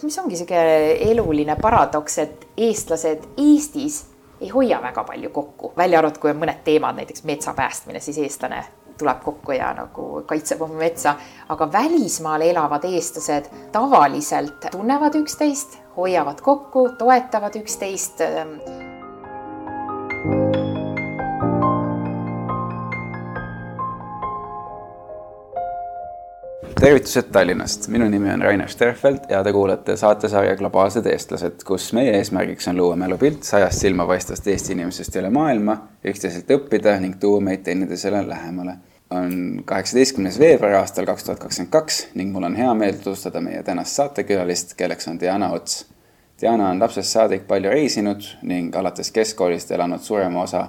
mis ongi niisugune eluline paradoks, et eestlased Eestis ei hoia väga palju kokku, välja arvatud, kui on mõned teemad, näiteks metsa päästmine, siis eestlane tuleb kokku ja nagu kaitseb oma metsa, aga välismaal elavad eestlased tavaliselt tunnevad üksteist, hoiavad kokku, toetavad üksteist tervitused Tallinnast, minu nimi on Rainer Sterfeld ja te kuulate saatesarja Globaalsed eestlased, kus meie eesmärgiks on luua mälupilt sajast silmapaistvast Eesti inimesest üle maailma, üksteiselt õppida ning tuua meid teineteisele lähemale. on kaheksateistkümnes veebruar aastal kaks tuhat kakskümmend kaks ning mul on hea meel tutvustada meie tänast saatekülalist, kelleks on Diana Ots. Diana on lapsest saadik palju reisinud ning alates keskkoolist elanud suurema osa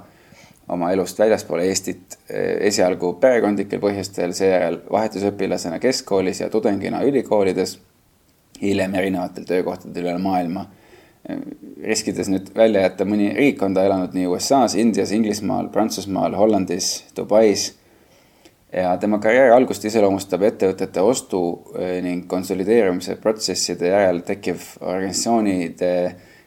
oma elust väljaspool Eestit, eh, esialgu perekondlikel põhjustel, seejärel vahetusõpilasena keskkoolis ja tudengina ülikoolides, hiljem erinevatel töökohtadel üle maailma. Eh, riskides nüüd välja jätta mõni riik, on ta elanud nii USA-s, Indias, Inglismaal, Prantsusmaal, Hollandis, Dubais ja tema karjääri algust iseloomustab ettevõtete ostu eh, ning konsolideerumise protsesside järel tekkiv organisatsioonide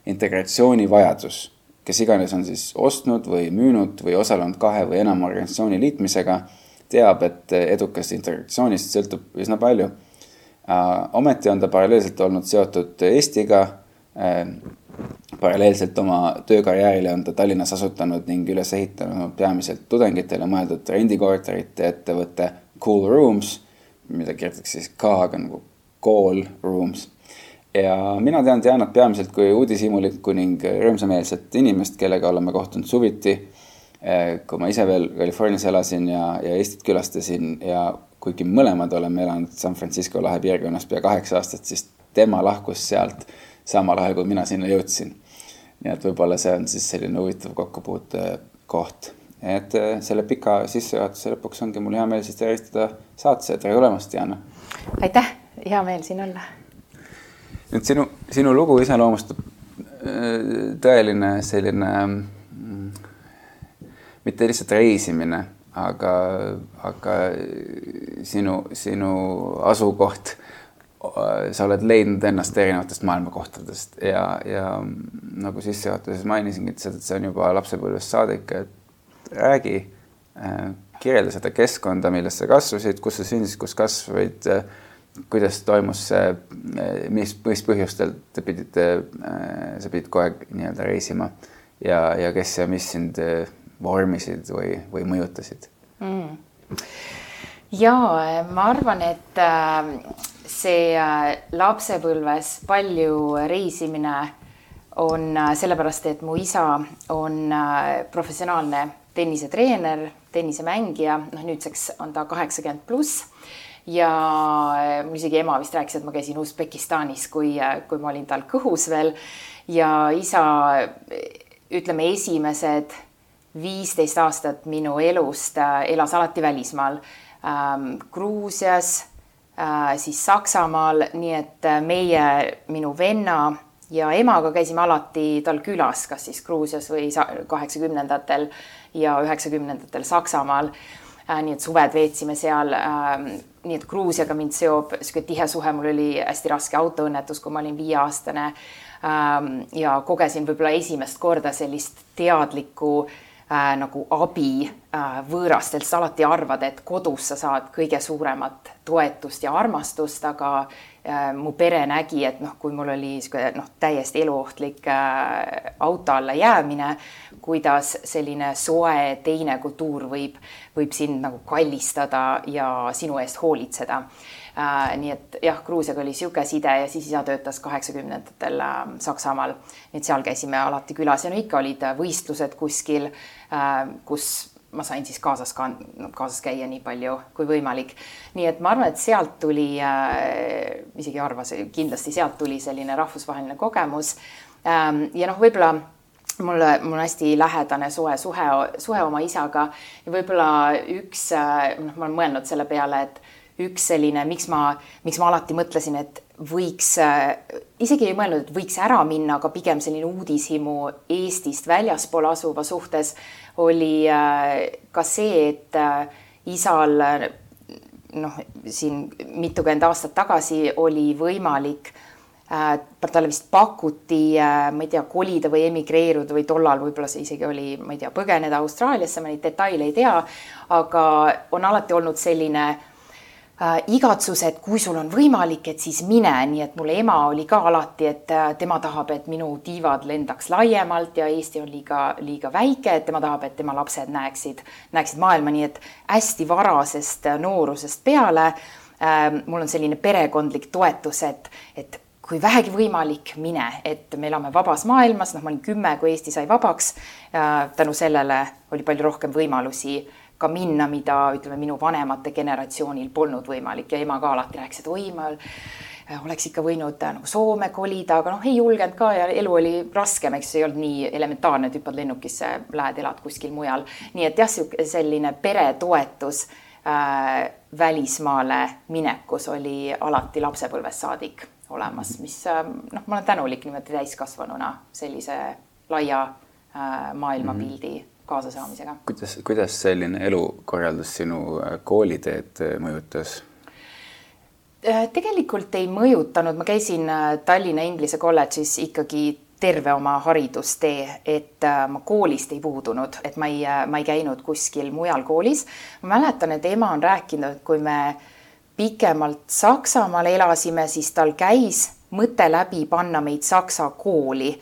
integratsiooni vajadus kes iganes on siis ostnud või müünud või osalenud kahe või enama organisatsiooni liitmisega, teab, et edukast integratsioonist sõltub üsna palju. ometi on ta paralleelselt olnud seotud Eestiga. paralleelselt oma töökarjäärile on ta Tallinnas asutanud ning üles ehitanud peamiselt tudengitele mõeldud rendikorterite ettevõtte Cool Rooms, mida kirjutatakse siis K-ga nagu Call Rooms ja mina tean Dianat peamiselt kui uudishimulikku ning rõõmsameelset inimest, kellega oleme kohtunud suviti. Eh, kui ma ise veel Californias elasin ja, ja Eestit külastasin ja kuigi mõlemad oleme elanud San Francisco lahe piirkonnas pea kaheksa aastat, siis tema lahkus sealt samal ajal, kui mina sinna jõudsin. nii et võib-olla see on siis selline huvitav kokkupuutekoht. et eh, selle pika sissejuhatuse lõpuks ongi mul hea meel siis tervitada saatesse, tere tulemast, Diana. aitäh, hea meel siin olla nüüd sinu, sinu lugu iseloomustab äh, tõeline selline mm, mitte lihtsalt reisimine, aga, aga sinu, sinu asukoht, sa oled leidnud ennast erinevatest maailmakohtadest ja, ja nagu sissejuhatuses mainisingi, et see on juba lapsepõlvest saadik, et räägi, äh, kirjelda seda keskkonda, milles sa kasvasid, kus sa sündisid, kus kasvasid kuidas toimus see, mis, mis põhjustel te pidite, sa pidid kogu aeg nii-öelda reisima ja, ja kes ja mis sind vormisid või, või mõjutasid mm.? ja ma arvan, et äh, see äh, lapsepõlves palju reisimine on äh, sellepärast, et mu isa on professionaalne tennisetreener, tennisemängija, noh, nüüdseks on ta kaheksakümmend pluss ja eh, mul isegi ema vist rääkis, et ma käisin Usbekistanis, kui, eh, kui ma olin tal kõhus veel ja isa, ütleme, esimesed viisteist aastat minu elust elas alati välismaal ähm,. Gruusias äh,, siis Saksamaal, nii et meie, minu venna ja emaga käisime alati tal külas, kas siis Gruusias või kaheksakümnendatel ja üheksakümnendatel Saksamaal. Nii et suved veetsime seal äh, nii et Gruusiaga mind seob niisugune tihe suhe, mul oli hästi raske autoõnnetus, kui ma olin viieaastane ähm,. ja kogesin võib-olla esimest korda sellist teadlikku äh, nagu abi äh, võõrastelt, sa alati arvad, et kodus sa saad kõige suuremat toetust ja armastust, aga äh, mu pere nägi, et noh, kui mul oli noh, täiesti eluohtlik äh, auto alla jäämine, kuidas selline soe teine kultuur võib, võib sind nagu kallistada ja sinu eest hoolitseda äh,. nii et jah, Gruusiaga oli niisugune side ja siis isa töötas kaheksakümnendatel äh, Saksamaal, nii et seal käisime alati külas ja no ikka olid võistlused kuskil äh,, kus ma sain siis kaasas ka, kaasas käia nii palju kui võimalik. nii et ma arvan, et sealt tuli äh,, isegi arvas, kindlasti sealt tuli selline rahvusvaheline kogemus ähm,. ja noh, võib-olla mulle, mul on hästi lähedane suhe, suhe, suhe oma isaga ja võib-olla üks, äh, noh, ma olen mõelnud selle peale, et üks selline, miks ma, miks ma alati mõtlesin, et võiks, äh, isegi ei mõelnud, et võiks ära minna, aga pigem selline uudishimu Eestist väljaspool asuva suhtes oli äh, ka see, et äh, isal noh, siin mitukümmend aastat tagasi oli võimalik talle vist pakuti ma ei tea, kolida või emigreeruda või tollal võib-olla see isegi oli, ma ei tea, põgeneda Austraaliasse, ma neid detaile ei tea, aga on alati olnud selline äh, igatsus, et kui sul on võimalik, et siis mine, nii et mul ema oli ka alati, et äh, tema tahab, et minu tiivad lendaks laiemalt ja Eesti on liiga, liiga väike, et tema tahab, et tema lapsed näeksid, näeksid maailma, nii et hästi varasest noorusest peale äh, mul on selline perekondlik toetus, et, et kui vähegi võimalik, mine, et me elame vabas maailmas, noh, ma olin kümme, kui Eesti sai vabaks. tänu sellele oli palju rohkem võimalusi ka minna, mida ütleme, minu vanemate generatsioonil polnud võimalik ja ema ka alati rääkis, et oi, ma oleks ikka võinud äh, nagu Soome kolida, aga noh, ei julgenud ka ja elu oli raskem, eks ei olnud nii elementaarne, et hüppad lennukisse, lähed elad kuskil mujal. nii et jah, selline peretoetus äh, välismaale minekus oli alati lapsepõlvest saadik olemas, mis ähm, noh, ma olen tänulik niimoodi täiskasvanuna sellise laia äh, maailmapildi mm -hmm. Kaasasaaamisega. kuidas, kuidas selline elukorraldus sinu äh, kooliteed äh, mõjutas? tegelikult ei mõjutanud, ma käisin Tallinna Inglise kolledžis ikkagi terve oma haridustee, et ma koolist ei puudunud, et ma ei, ma ei käinud kuskil mujal koolis. ma mäletan, et ema on rääkinud, kui me äh, pikemalt Saksamaal elasime, siis tal käis mõte läbi panna meid saksa kooli.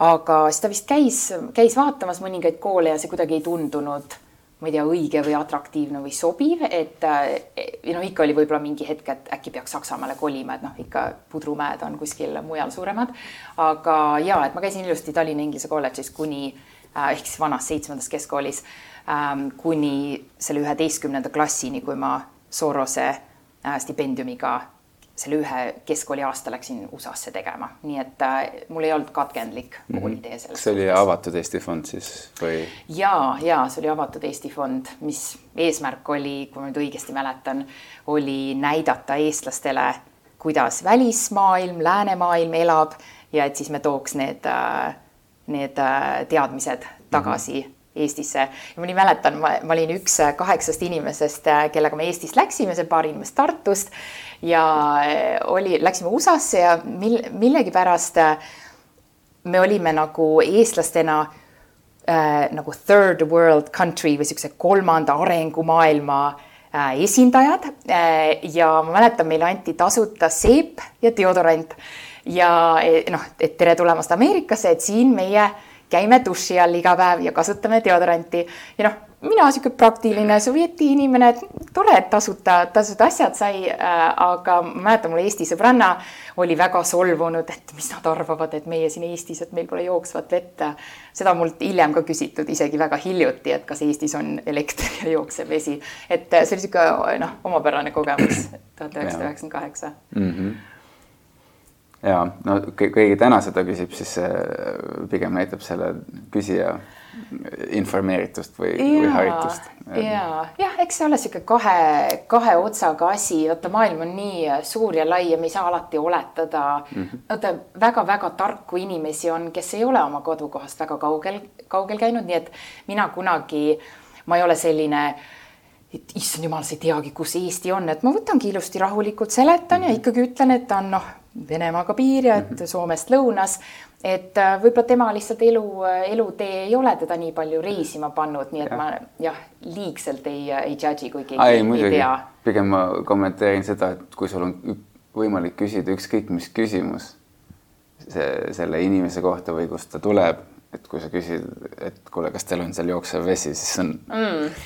Aga siis ta vist käis, käis vaatamas mõningaid koole ja see kuidagi ei tundunud, ma ei tea, õige või atraktiivne või sobiv, et noh, ikka oli võib-olla mingi hetk, et äkki peaks Saksamaale kolima, et noh, ikka pudrumäed on kuskil mujal suuremad. aga ja, et ma käisin ilusti Tallinna Inglise kolledžis kuni äh, ehk siis vanas seitsmendas keskkoolis ähm, kuni selle üheteistkümnenda klassini, kui ma Sorose Äh, stipendiumiga selle ühe keskkooli aasta läksin USA-sse tegema, nii et äh, mul ei olnud katkendlik mhm. koolitee selles. kas see oli avatud Eesti fond siis või? ja, ja see oli avatud Eesti fond, mis eesmärk oli, kui ma nüüd õigesti mäletan, oli näidata eestlastele, kuidas välismaailm, läänemaailm elab ja et siis me tooks need, äh, need teadmised tagasi mm -hmm Eestisse ja ma nii mäletan, ma, ma olin üks kaheksast inimesest, kellega me Eestist läksime, see paar inimest Tartust ja eh, oli, läksime USA-sse ja mil-, millegipärast eh, me olime nagu eestlastena äh, nagu third world country või niisuguse kolmanda arengumaailma äh, esindajad. Äh, ja ma mäletan, meile anti tasuta seep ja deodorant. Ja noh, et tere tulemast Ameerikasse, et siin meie käime duši all iga päev ja kasutame deodoranti. Ja noh, mina sihuke praktiline sovjeti inimene, et tore, et tasuta, tasuta asjad sai äh,. aga ma mäletan, mul Eesti sõbranna oli väga solvunud, et mis nad arvavad, et meie siin Eestis, et meil pole jooksvat vett. seda mult hiljem ka küsitud, isegi väga hiljuti, et kas Eestis on elekter ja jooksev vesi, et see oli sihuke noh, omapärane kogemus tuhat üheksasada üheksakümmend kaheksa mhm ja no keegi täna seda küsib, siis see pigem näitab selle küsija informeeritust või, või haritust. ja, jah, eks see ole niisugune kahe, kahe otsaga asi, vaata maailm on nii suur ja lai ja me ei saa alati oletada mm -hmm.. vaata väga-väga tarku inimesi on, kes ei ole oma kodukohast väga kaugel, kaugel käinud, nii et mina kunagi, ma ei ole selline et issand jumal, sa ei teagi, kus Eesti on, et ma võtangi ilusti rahulikult seletan mm -hmm. ja mhm. ikkagi ütlen, et ta on noh Venemaaga piiri, et mm -hmm. Soomest lõunas. et äh, võib-olla tema lihtsalt elu, elutee ei ole teda nii palju reisima pannud, nii et ja. ma jah, liigselt ei, ei judge'i, kui keegi ei, ei tea. pigem ma kommenteerin seda, et kui sul on võimalik küsida ükskõik mis küsimus see, selle inimese kohta või kust ta tuleb et kui sa küsid, et kuule, kas teil on seal jooksev vesi, siis on mm,,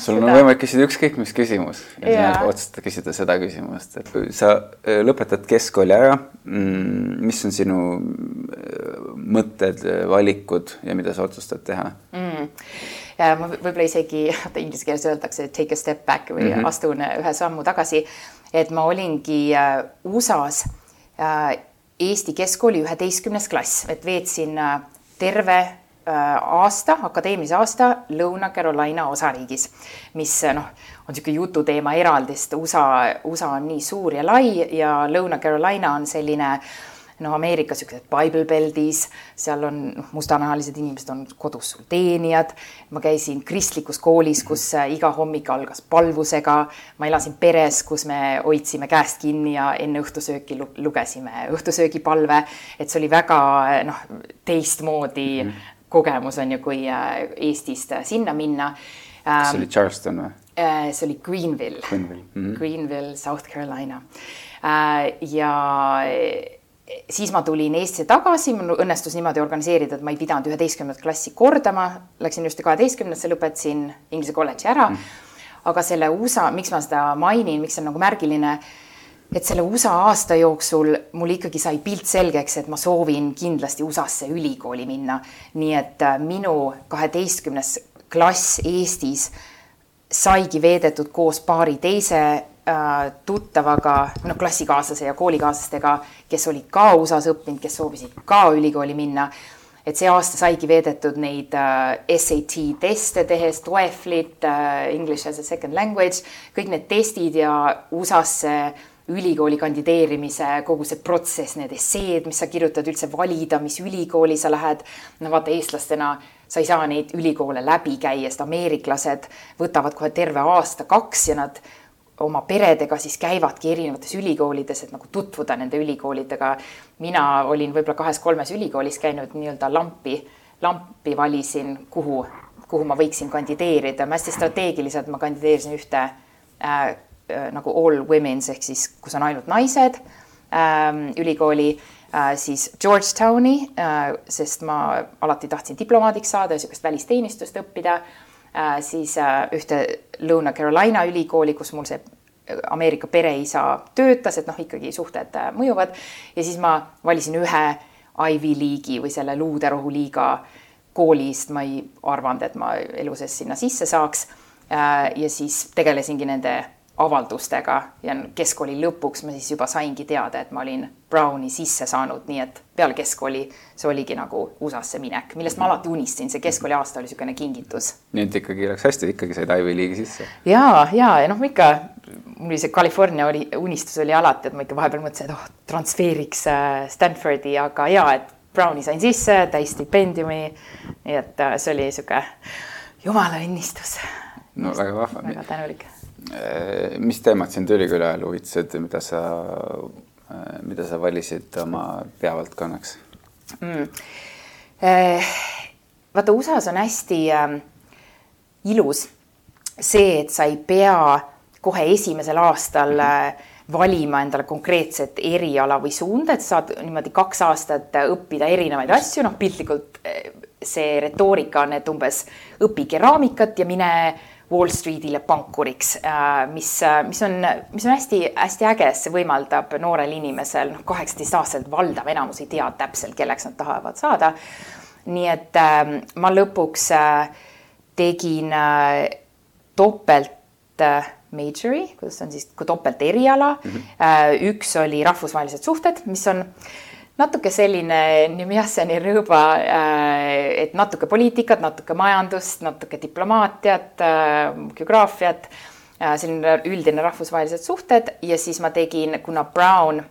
sul seda. on võimalik küsida ükskõik mis küsimus ja yeah. sina otsustad küsida seda küsimust, et kui sa äh, lõpetad keskkooli ära mm,, mis on sinu äh, mõtted, valikud ja mida sa otsustad teha mm.? ja ma võib-olla isegi, inglise keeles öeldakse take a step back või mm -hmm. astun ühe sammu tagasi, et ma olingi äh, USA-s Eesti keskkooli üheteistkümnes klass, et veetsin terve äh, aasta, akadeemilise aasta Lõuna-Carolina osariigis, mis äh, noh, on niisugune jututeema eraldi, sest USA, USA on nii suur ja lai ja Lõuna-Carolina on selline no Ameerikas niisugused Bible Beltis, seal on noh, mustanahalised inimesed on kodus sul teenijad. ma käisin kristlikus koolis, kus iga hommik algas palvusega. ma elasin peres, kus me hoidsime käest kinni ja enne õhtusööki lugesime õhtusöögipalve. et see oli väga noh, teistmoodi mm -hmm. kogemus on ju, kui äh, Eestist sinna minna. kas see oli Charleston või? Äh, see oli Greenville, Greenville, mm -hmm. Greenville, South Carolina. Äh, ja siis ma tulin Eestisse tagasi, mul õnnestus niimoodi organiseerida, et ma ei pidanud üheteistkümnendat klassi kordama, läksin just kaheteistkümnendasse, lõpetasin Inglise kolledži ära mm. aga selle USA, miks ma seda mainin, miks see on nagu märgiline, et selle USA aasta jooksul mul ikkagi sai pilt selgeks, et ma soovin kindlasti USA-sse ülikooli minna. nii et äh, minu kaheteistkümnes klass Eestis saigi veedetud koos paari teise tuttavaga, noh, klassikaaslase ja koolikaaslastega, kes olid ka USA-s õppinud, kes soovisid ka ülikooli minna. et see aasta saigi veedetud neid äh, SAT teste tehes, TOEFLit äh,, English as a second language, kõik need testid ja USA-sse ülikooli kandideerimise, kogu see protsess, need esseed, mis sa kirjutad, üldse valida, mis ülikooli sa lähed. no vaata, eestlastena sa ei saa neid ülikoole läbi käia, sest ameeriklased võtavad kohe terve aasta-kaks ja nad oma peredega siis käivadki erinevates ülikoolides, et nagu tutvuda nende ülikoolidega. mina olin võib-olla kahes-kolmes ülikoolis käinud nii-öelda lampi, lampi valisin, kuhu, kuhu ma võiksin kandideerida, hästi strateegiliselt ma kandideerisin ühte äh, äh, nagu all women's ehk siis, kus on ainult naised äh, ülikooli Äh, siis Georgetowni, äh, sest ma alati tahtsin diplomaadiks saada ja niisugust välisteenistust õppida, äh, siis ühte Lõuna-Carolina ülikooli, kus mul see Ameerika pereisa töötas, et noh, ikkagi suhted mõjuvad ja siis ma valisin ühe Ivy League'i või selle luuderohu liiga koolist, ma ei arvanud, et ma elu sees sinna sisse saaks. ja siis tegelesingi nende avaldustega ja keskkooli lõpuks ma siis juba saingi teada, et ma olin Browni sisse saanud, nii et peale keskkooli see oligi nagu USA-sse minek, millest ma alati unistasin, see keskkooli aasta oli niisugune kingitus. nii et ikkagi läks hästi, ikkagi said Ivy League'i sisse? ja, ja, ja noh, ikka mul oli see California oli, unistus oli alati, et ma ikka vahepeal mõtlesin, et oh, transfeeriks äh, Stanfordi, aga ja, et Browni sain sisse, täisstipendiumi. nii et äh, see oli niisugune jumala õnnistus. no väga vahva. väga tänulik mis teemad sind ülikooli ajal huvitasid, mida sa, äh, mida sa valisid oma peavaldkonnaks mm.? Äh, vaata, USA-s on hästi äh, ilus see, et sa ei pea kohe esimesel aastal äh, valima endale konkreetset eriala või suunda, et saad niimoodi kaks aastat õppida erinevaid asju, noh piltlikult see retoorika on, et umbes õpi keraamikat ja mine Wall Streetile pankuriks, äh, mis, äh, mis on, mis on hästi-hästi äge, see võimaldab noorel inimesel, noh, kaheksateistaastaselt valdav enamus ei tea täpselt, kelleks nad tahavad saada. nii et äh, ma lõpuks äh, tegin äh, topelt äh, major'i, kuidas on siis, topelt eriala mm. -hmm. üks oli rahvusvahelised suhted, mis on äh, natuke selline Nimiasseni rõõba, äh, et natuke poliitikat, natuke majandust, natuke diplomaatiat, äh, geograafiat, äh, selline üldine rahvusvahelised suhted. Ja siis ma tegin, kuna Brown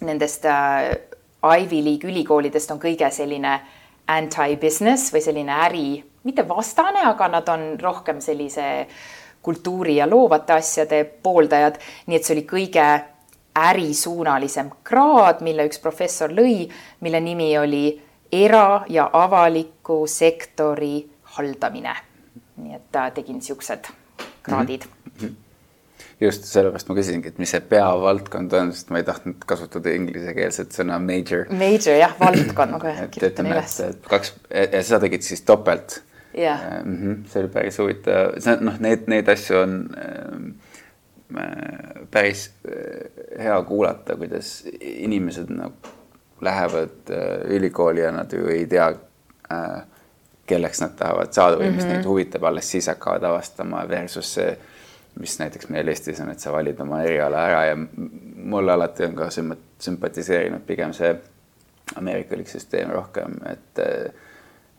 nendest Ivy League ülikoolidest on kõige selline anti-business või selline äri, mitte vastane, aga nad on rohkem sellise kultuuri ja loovate asjade pooldajad, nii et see oli kõige ärisuunalisem kraad, mille üks professor lõi, mille nimi oli era- ja avaliku sektori haldamine. nii et tegin niisugused kraadid mm. -hmm. just sellepärast ma küsisingi, et mis see peavaldkond on, sest ma ei tahtnud kasutada inglisekeelset sõna major. Major jah, valdkond, ma kohe kirjutan üles. kaks sa tegid siis topelt. jah. Mhm, see oli päris huvitav, see noh, neid, neid asju on äh, päris äh, hea kuulata, kuidas inimesed nagu lähevad äh, ülikooli ja nad ju ei tea, äh, kelleks nad tahavad saada või mis mm -hmm. neid huvitab, alles siis hakkavad avastama versus see, mis näiteks meil Eestis on, et sa valid oma eriala ära ja mulle alati on ka sümpatiseerinud pigem see ameerikalik süsteem rohkem, et,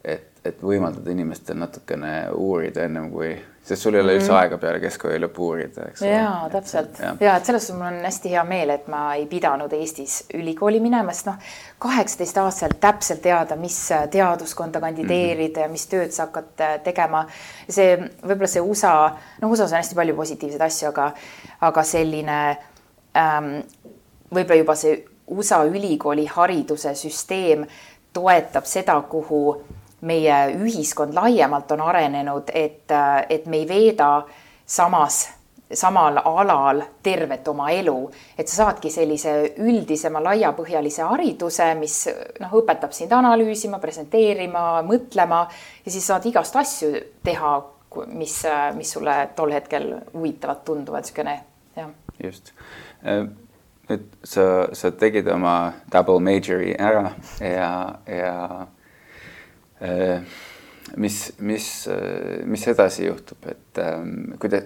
et, et võimaldada inimestel natukene uurida ennem kui, sest sul ei ole üldse mm aega peale keskkooli lõppu uurida, eks. jaa, täpselt ja. et selles suhtes mul on hästi hea meel, et ma ei pidanud Eestis ülikooli minema, sest noh, kaheksateist aastaselt täpselt teada, mis teaduskonda kandideerida mm -hmm. ja mis tööd sa hakkad äh, tegema. see võib-olla see USA, noh, USA-s on hästi palju positiivseid asju, aga, aga selline ähm, võib-olla juba see USA ülikooli hariduse süsteem toetab seda, kuhu meie ühiskond laiemalt on arenenud, et, et me ei veeda samas, samal alal tervet oma elu, et sa saadki sellise üldisema laiapõhjalise hariduse, mis noh, õpetab sind analüüsima, presenteerima, mõtlema ja siis saad igast asju teha, mis, mis sulle tol hetkel huvitavad tunduvad, niisugune jah. just nüüd sa, sa tegid oma double major'i ära ja, ja äh, mis, mis, mis edasi juhtub, et ähm, kuida-,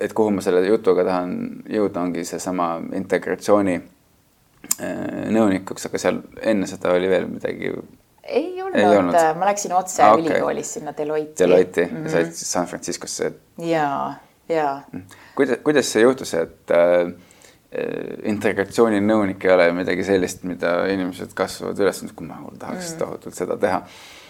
et kuhu ma selle jutuga tahan jõuda, ongi seesama integratsiooni äh, nõunikuks, aga seal enne seda oli veel midagi. ei olnud, olnud., ma läksin otse ah, okay. ülikoolis sinna Deloitte. Deloitte mm, -hmm. sa olid San Franciscosse. ja, ja. kuidas, kuidas see juhtus, et äh, Äh, integratsiooninõunik ei ole midagi sellist, mida inimesed kasvavad üles, kui ma tahaks mm. tohutult seda teha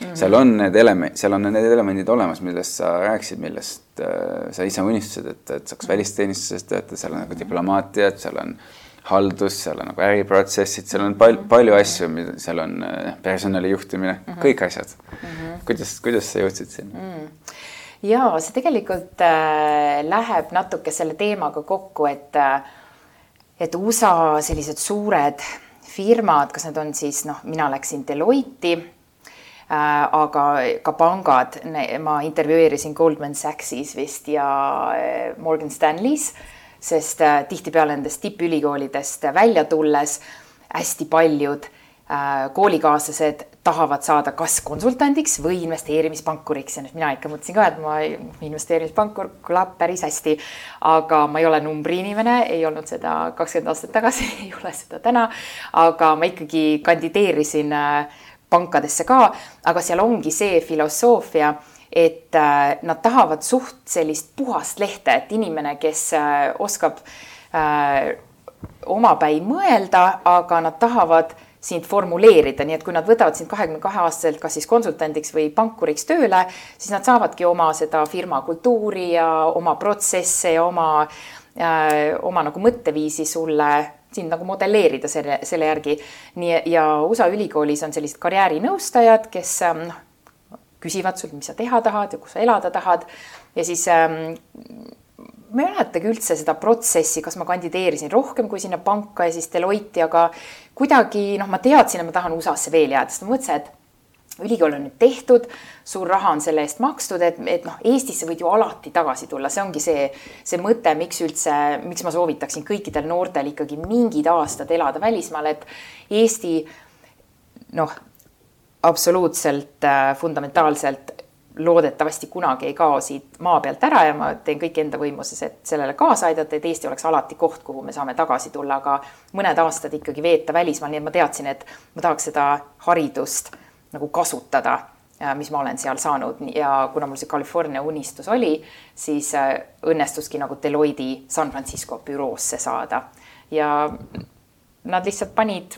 mm. -hmm. seal on need element, seal on need elemendid olemas, millest sa rääkisid, millest äh, sa ise unistasid, et, et saaks mm. välisteenistuses töötada, seal on nagu diplomaatiat, seal on haldus, seal on nagu äriprotsessid, seal on pal palju asju, mida seal on äh, personali juhtimine mm, -hmm. kõik asjad mm. -hmm. kuidas, kuidas sa jõudsid sinna mm.? ja see tegelikult äh, läheb natuke selle teemaga kokku, et äh, et USA sellised suured firmad, kas need on siis noh, mina läksin Deloitti äh,, aga ka pangad, ma intervjueerisin Goldman Sachsis vist ja äh, Morgan Stanley's, sest äh, tihtipeale nendest tippülikoolidest välja tulles hästi paljud äh, koolikaaslased tahavad saada kas konsultandiks või investeerimispankuriks ja nüüd mina ikka mõtlesin ka, et ma investeerimispankur kõlab päris hästi. aga ma ei ole numbriinimene, ei olnud seda kakskümmend aastat tagasi ei ole seda täna. aga ma ikkagi kandideerisin äh, pankadesse ka, aga seal ongi see filosoofia, et äh, nad tahavad suht sellist puhast lehte, et inimene, kes äh, oskab omapäi mõelda, aga nad tahavad sind formuleerida, nii et kui nad võtavad sind kahekümne kahe aastaselt kas siis konsultandiks või pankuriks tööle, siis nad saavadki oma seda firma kultuuri ja oma protsesse ja oma äh,, oma nagu mõtteviisi sulle sind nagu modelleerida selle, selle järgi. nii, ja USA ülikoolis on sellised karjäärinõustajad, kes ähm, noh, küsivad sult, mis sa teha tahad ja kus sa elada tahad ja siis ähm, ma ei mäletagi üldse seda protsessi, kas ma kandideerisin rohkem kui sinna panka ja siis Deloitti, aga kuidagi noh, ma teadsin, et ma tahan USA-sse veel jääda, sest ma mõtlesin, et ülikool on nüüd tehtud, suur raha on selle eest makstud, et, et noh, Eestisse võid ju alati tagasi tulla, see ongi see, see mõte, miks üldse, miks ma soovitaksin kõikidel noortel ikkagi mingid aastad elada välismaal, et Eesti noh, absoluutselt äh, fundamentaalselt loodetavasti kunagi ei kao siit maa pealt ära ja ma teen kõik enda võimuses, et sellele kaasa aidata, et Eesti oleks alati koht, kuhu me saame tagasi tulla, aga mõned aastad ikkagi veeta välismaal, nii et ma teadsin, et ma tahaks seda haridust nagu kasutada, mis ma olen seal saanud. Ja kuna mul see California unistus oli, siis äh, õnnestuski nagu Deloitte San Francisco büroosse saada. Ja nad lihtsalt panid,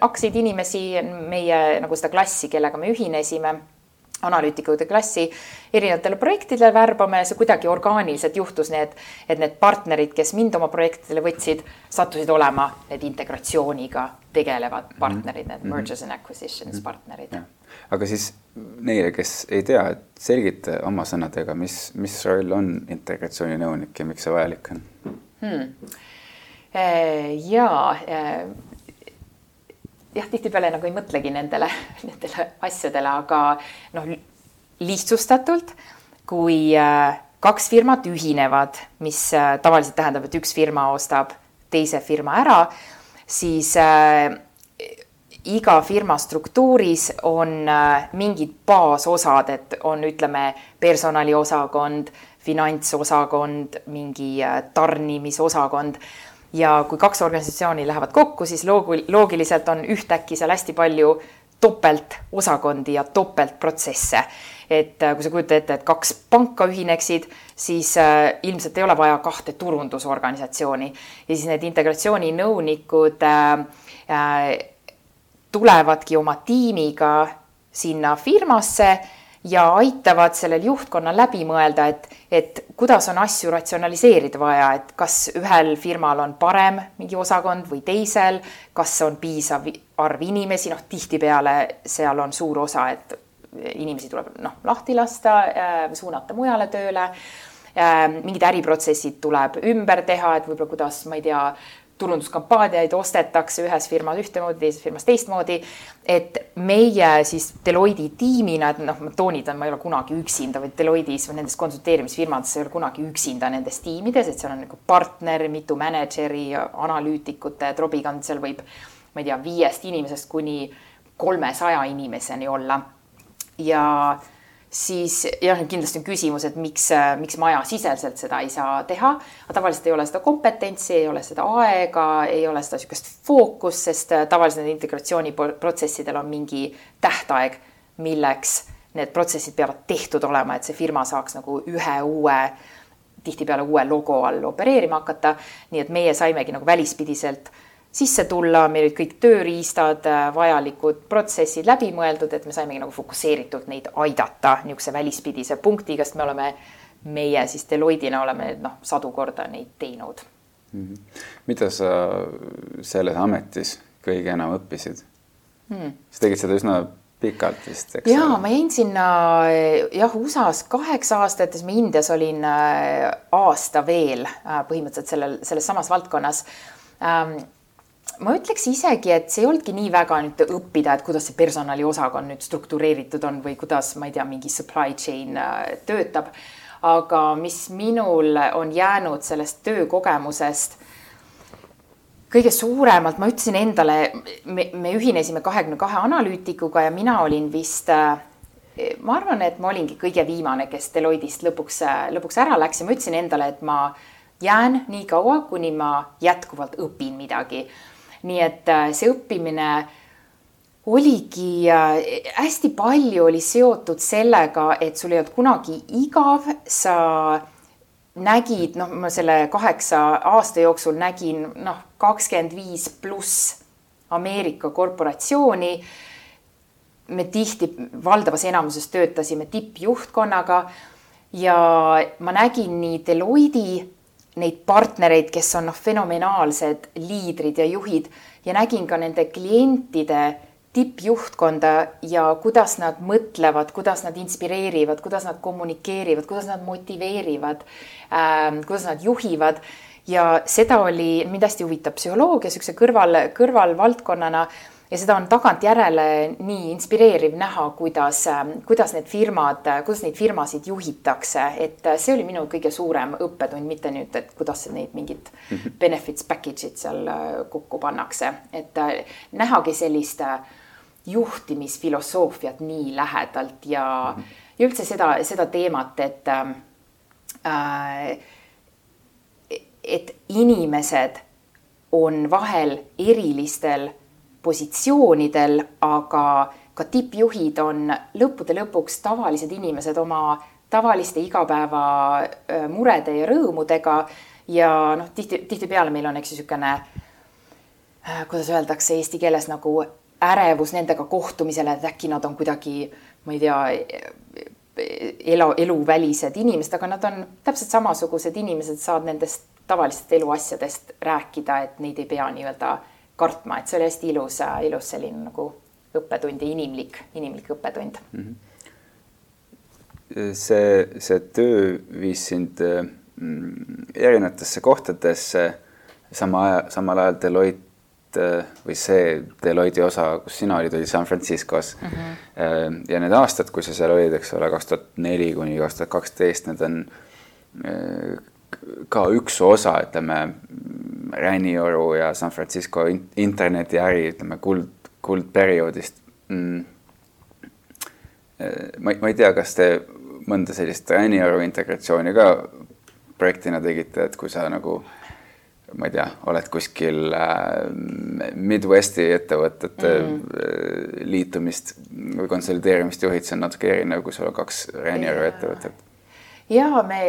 hakkasid inimesi, meie nagu seda klassi, kellega me ühinesime analüütikute klassi erinevatele projektidele värbama ja see kuidagi orgaaniliselt juhtus, nii et, need partnerid, kes mind oma projektidele võtsid, sattusid olema need integratsiooniga tegelevad mhm. partnerid, need -hmm. mergers and acquisitions -hmm. partnerid. aga siis neile, kes ei tea, et selgita oma sõnadega, mis, mis roll on integratsiooninõunik ja miks see vajalik on hmm.? ja jah, tihtipeale nagu ei mõtlegi nendele, nendele asjadele, aga noh, lihtsustatult, kui äh, kaks firmat ühinevad, mis äh, tavaliselt tähendab, et üks firma ostab teise firma ära, siis äh, iga firma struktuuris on mingid baasosad, et on, ütleme, personaliosakond, finantsosakond, mingi tarnimisosakond ja kui kaks organisatsiooni lähevad kokku, siis loogu-, loogiliselt on ühtäkki seal hästi palju topeltosakondi ja topeltprotsesse. et äh, kui sa kujutad ette, et kaks panka ühineksid, siis äh, ilmselt ei ole vaja kahte turundusorganisatsiooni ja siis need integratsiooninõunikud äh, tulevadki oma tiimiga sinna firmasse ja aitavad sellel juhtkonnal läbi mõelda, et, et kuidas on asju ratsionaliseerida vaja, et kas ühel firmal on parem mingi osakond või teisel, kas on piisav arv inimesi, noh, tihtipeale seal on suur osa, et inimesi tuleb noh, lahti lasta, äh, suunata mujale tööle. Äh, mingid äriprotsessid tuleb ümber teha, et võib-olla kuidas, ma ei tea, turunduskampaaniaid ostetakse ühes firmas ühtemoodi, teises firmas teistmoodi. et meie siis Deloitte tiimina, et noh, ma toonitan, ma ei ole kunagi üksinda, vaid Deloitte'is või nendes konsulteerimisfirmades ei ole kunagi üksinda nendes tiimides, et seal on nagu partner, mitu mänedžeri, analüütikute, trobikond, seal võib, ma ei tea, viiest inimesest kuni kolmesaja inimeseni olla. ja siis jah, kindlasti on küsimus, et miks, miks majasiseselt seda ei saa teha. aga tavaliselt ei ole seda kompetentsi, ei ole seda aega, ei ole seda niisugust fookust, sest tavaliselt need integratsiooniprotsessidel on mingi tähtaeg, milleks need protsessid peavad tehtud olema, et see firma saaks nagu ühe uue, tihtipeale uue logo all opereerima hakata. nii et meie saimegi nagu välispidiselt sisse tulla, meil olid kõik tööriistad, äh, vajalikud protsessid läbi mõeldud, et me saimegi nagu fokusseeritult neid aidata niisuguse välispidise punktiga, sest me oleme, meie siis Deloitte'ina oleme noh, sadu korda neid teinud mm. -hmm. mida sa selles ametis kõige enam õppisid hmm.? sa tegid seda üsna pikalt vist, eks? ja ma jäin sinna jah, USA-s kaheksa aastat ja siis ma Indias olin äh, aasta veel äh, põhimõtteliselt sellel, selles samas valdkonnas ähm, ma ütleks isegi, et see ei olnudki nii väga nüüd õppida, et kuidas see personaliosakond nüüd struktureeritud on või kuidas, ma ei tea, mingi supply chain äh, töötab. aga mis minul on jäänud sellest töökogemusest kõige suuremalt, ma ütlesin endale, me, me ühinesime kahekümne kahe analüütikuga ja mina olin vist äh, ma arvan, et ma olingi kõige viimane, kes Deloitte'ist lõpuks, lõpuks ära läks ja ma ütlesin endale, et ma jään nii kaua, kuni ma jätkuvalt õpin midagi nii et äh, see õppimine oligi äh, hästi palju oli seotud sellega, et sul ei olnud kunagi igav, sa nägid, noh, ma selle kaheksa aasta jooksul nägin noh, kakskümmend viis pluss Ameerika korporatsiooni. me tihti valdavas enamuses töötasime tippjuhtkonnaga ja ma nägin nii Deloitte neid partnereid, kes on noh, fenomenaalsed liidrid ja juhid. Ja nägin ka nende klientide tippjuhtkonda ja kuidas nad mõtlevad, kuidas nad inspireerivad, kuidas nad kommunikeerivad, kuidas nad motiveerivad äh,, kuidas nad juhivad. Ja seda oli, mind hästi huvitab psühholoogia niisuguse kõrval, kõrvalvaldkonnana ja seda on tagantjärele nii inspireeriv näha, kuidas, kuidas need firmad, kuidas neid firmasid juhitakse, et see oli minu kõige suurem õppetund, mitte nüüd, et kuidas neid mingid mhm. benefits package'id seal kokku pannakse, et nähagi sellist juhtimisfilosoofiat nii lähedalt ja -hmm. ja üldse seda, seda teemat, et äh, et inimesed on vahel erilistel positsioonidel, aga ka tippjuhid on lõppude lõpuks tavalised inimesed oma tavaliste igapäevamurede ja rõõmudega. Ja noh, tihti, tihtipeale meil on, eks ju, niisugune, kuidas öeldakse eesti keeles nagu ärevus nendega kohtumisele, et äkki nad on kuidagi, ma ei tea, elu, eluvälised inimesed, aga nad on täpselt samasugused inimesed, saad nendest tavalistest eluasjadest rääkida, et neid ei pea nii-öelda kartma, et see oli hästi ilus, ilus selline nagu õppetund ja inimlik, inimlik õppetund mm. -hmm. see, see töö viis sind mm, erinevatesse kohtadesse, sama aja, samal ajal Deloitte või see Deloitte osa, kus sina olid, oli San Franciscos mm. -hmm. ja need aastad, kui sa seal olid, eks ole, kaks tuhat neli kuni kaks tuhat kaksteist, need on ka üks osa, ütleme, Ränioru ja San Francisco internetiäri, ütleme, kuld, kuldperioodist mm.. ma, ma ei tea, kas te mõnda sellist Ränioru integratsiooni ka projektina tegite, et kui sa nagu ma ei tea, oled kuskil äh, Midwesti ettevõtete mm. liitumist või konsolideerimist juhid, see on natuke erinev, kui sul on kaks Ryanairi ettevõtet. Ja me,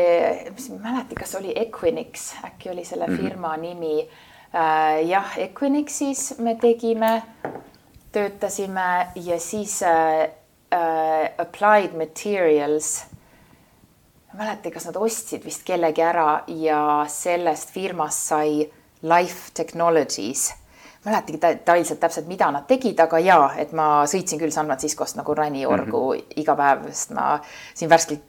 mis ma ei mäleta, kas oli Equinix, äkki oli selle mm -hmm. firma nimi äh,. jah, Equinixis me tegime, töötasime ja siis äh, äh, Applied Materials ma ei mäleta, kas nad ostsid vist kellegi ära ja sellest firmast sai Life Technologies mäletagi detailselt täpselt, mida nad tegid, aga jaa, et ma sõitsin küll San Franciscost nagu Rani-Orgu mm -hmm. iga päev, sest ma siin värskelt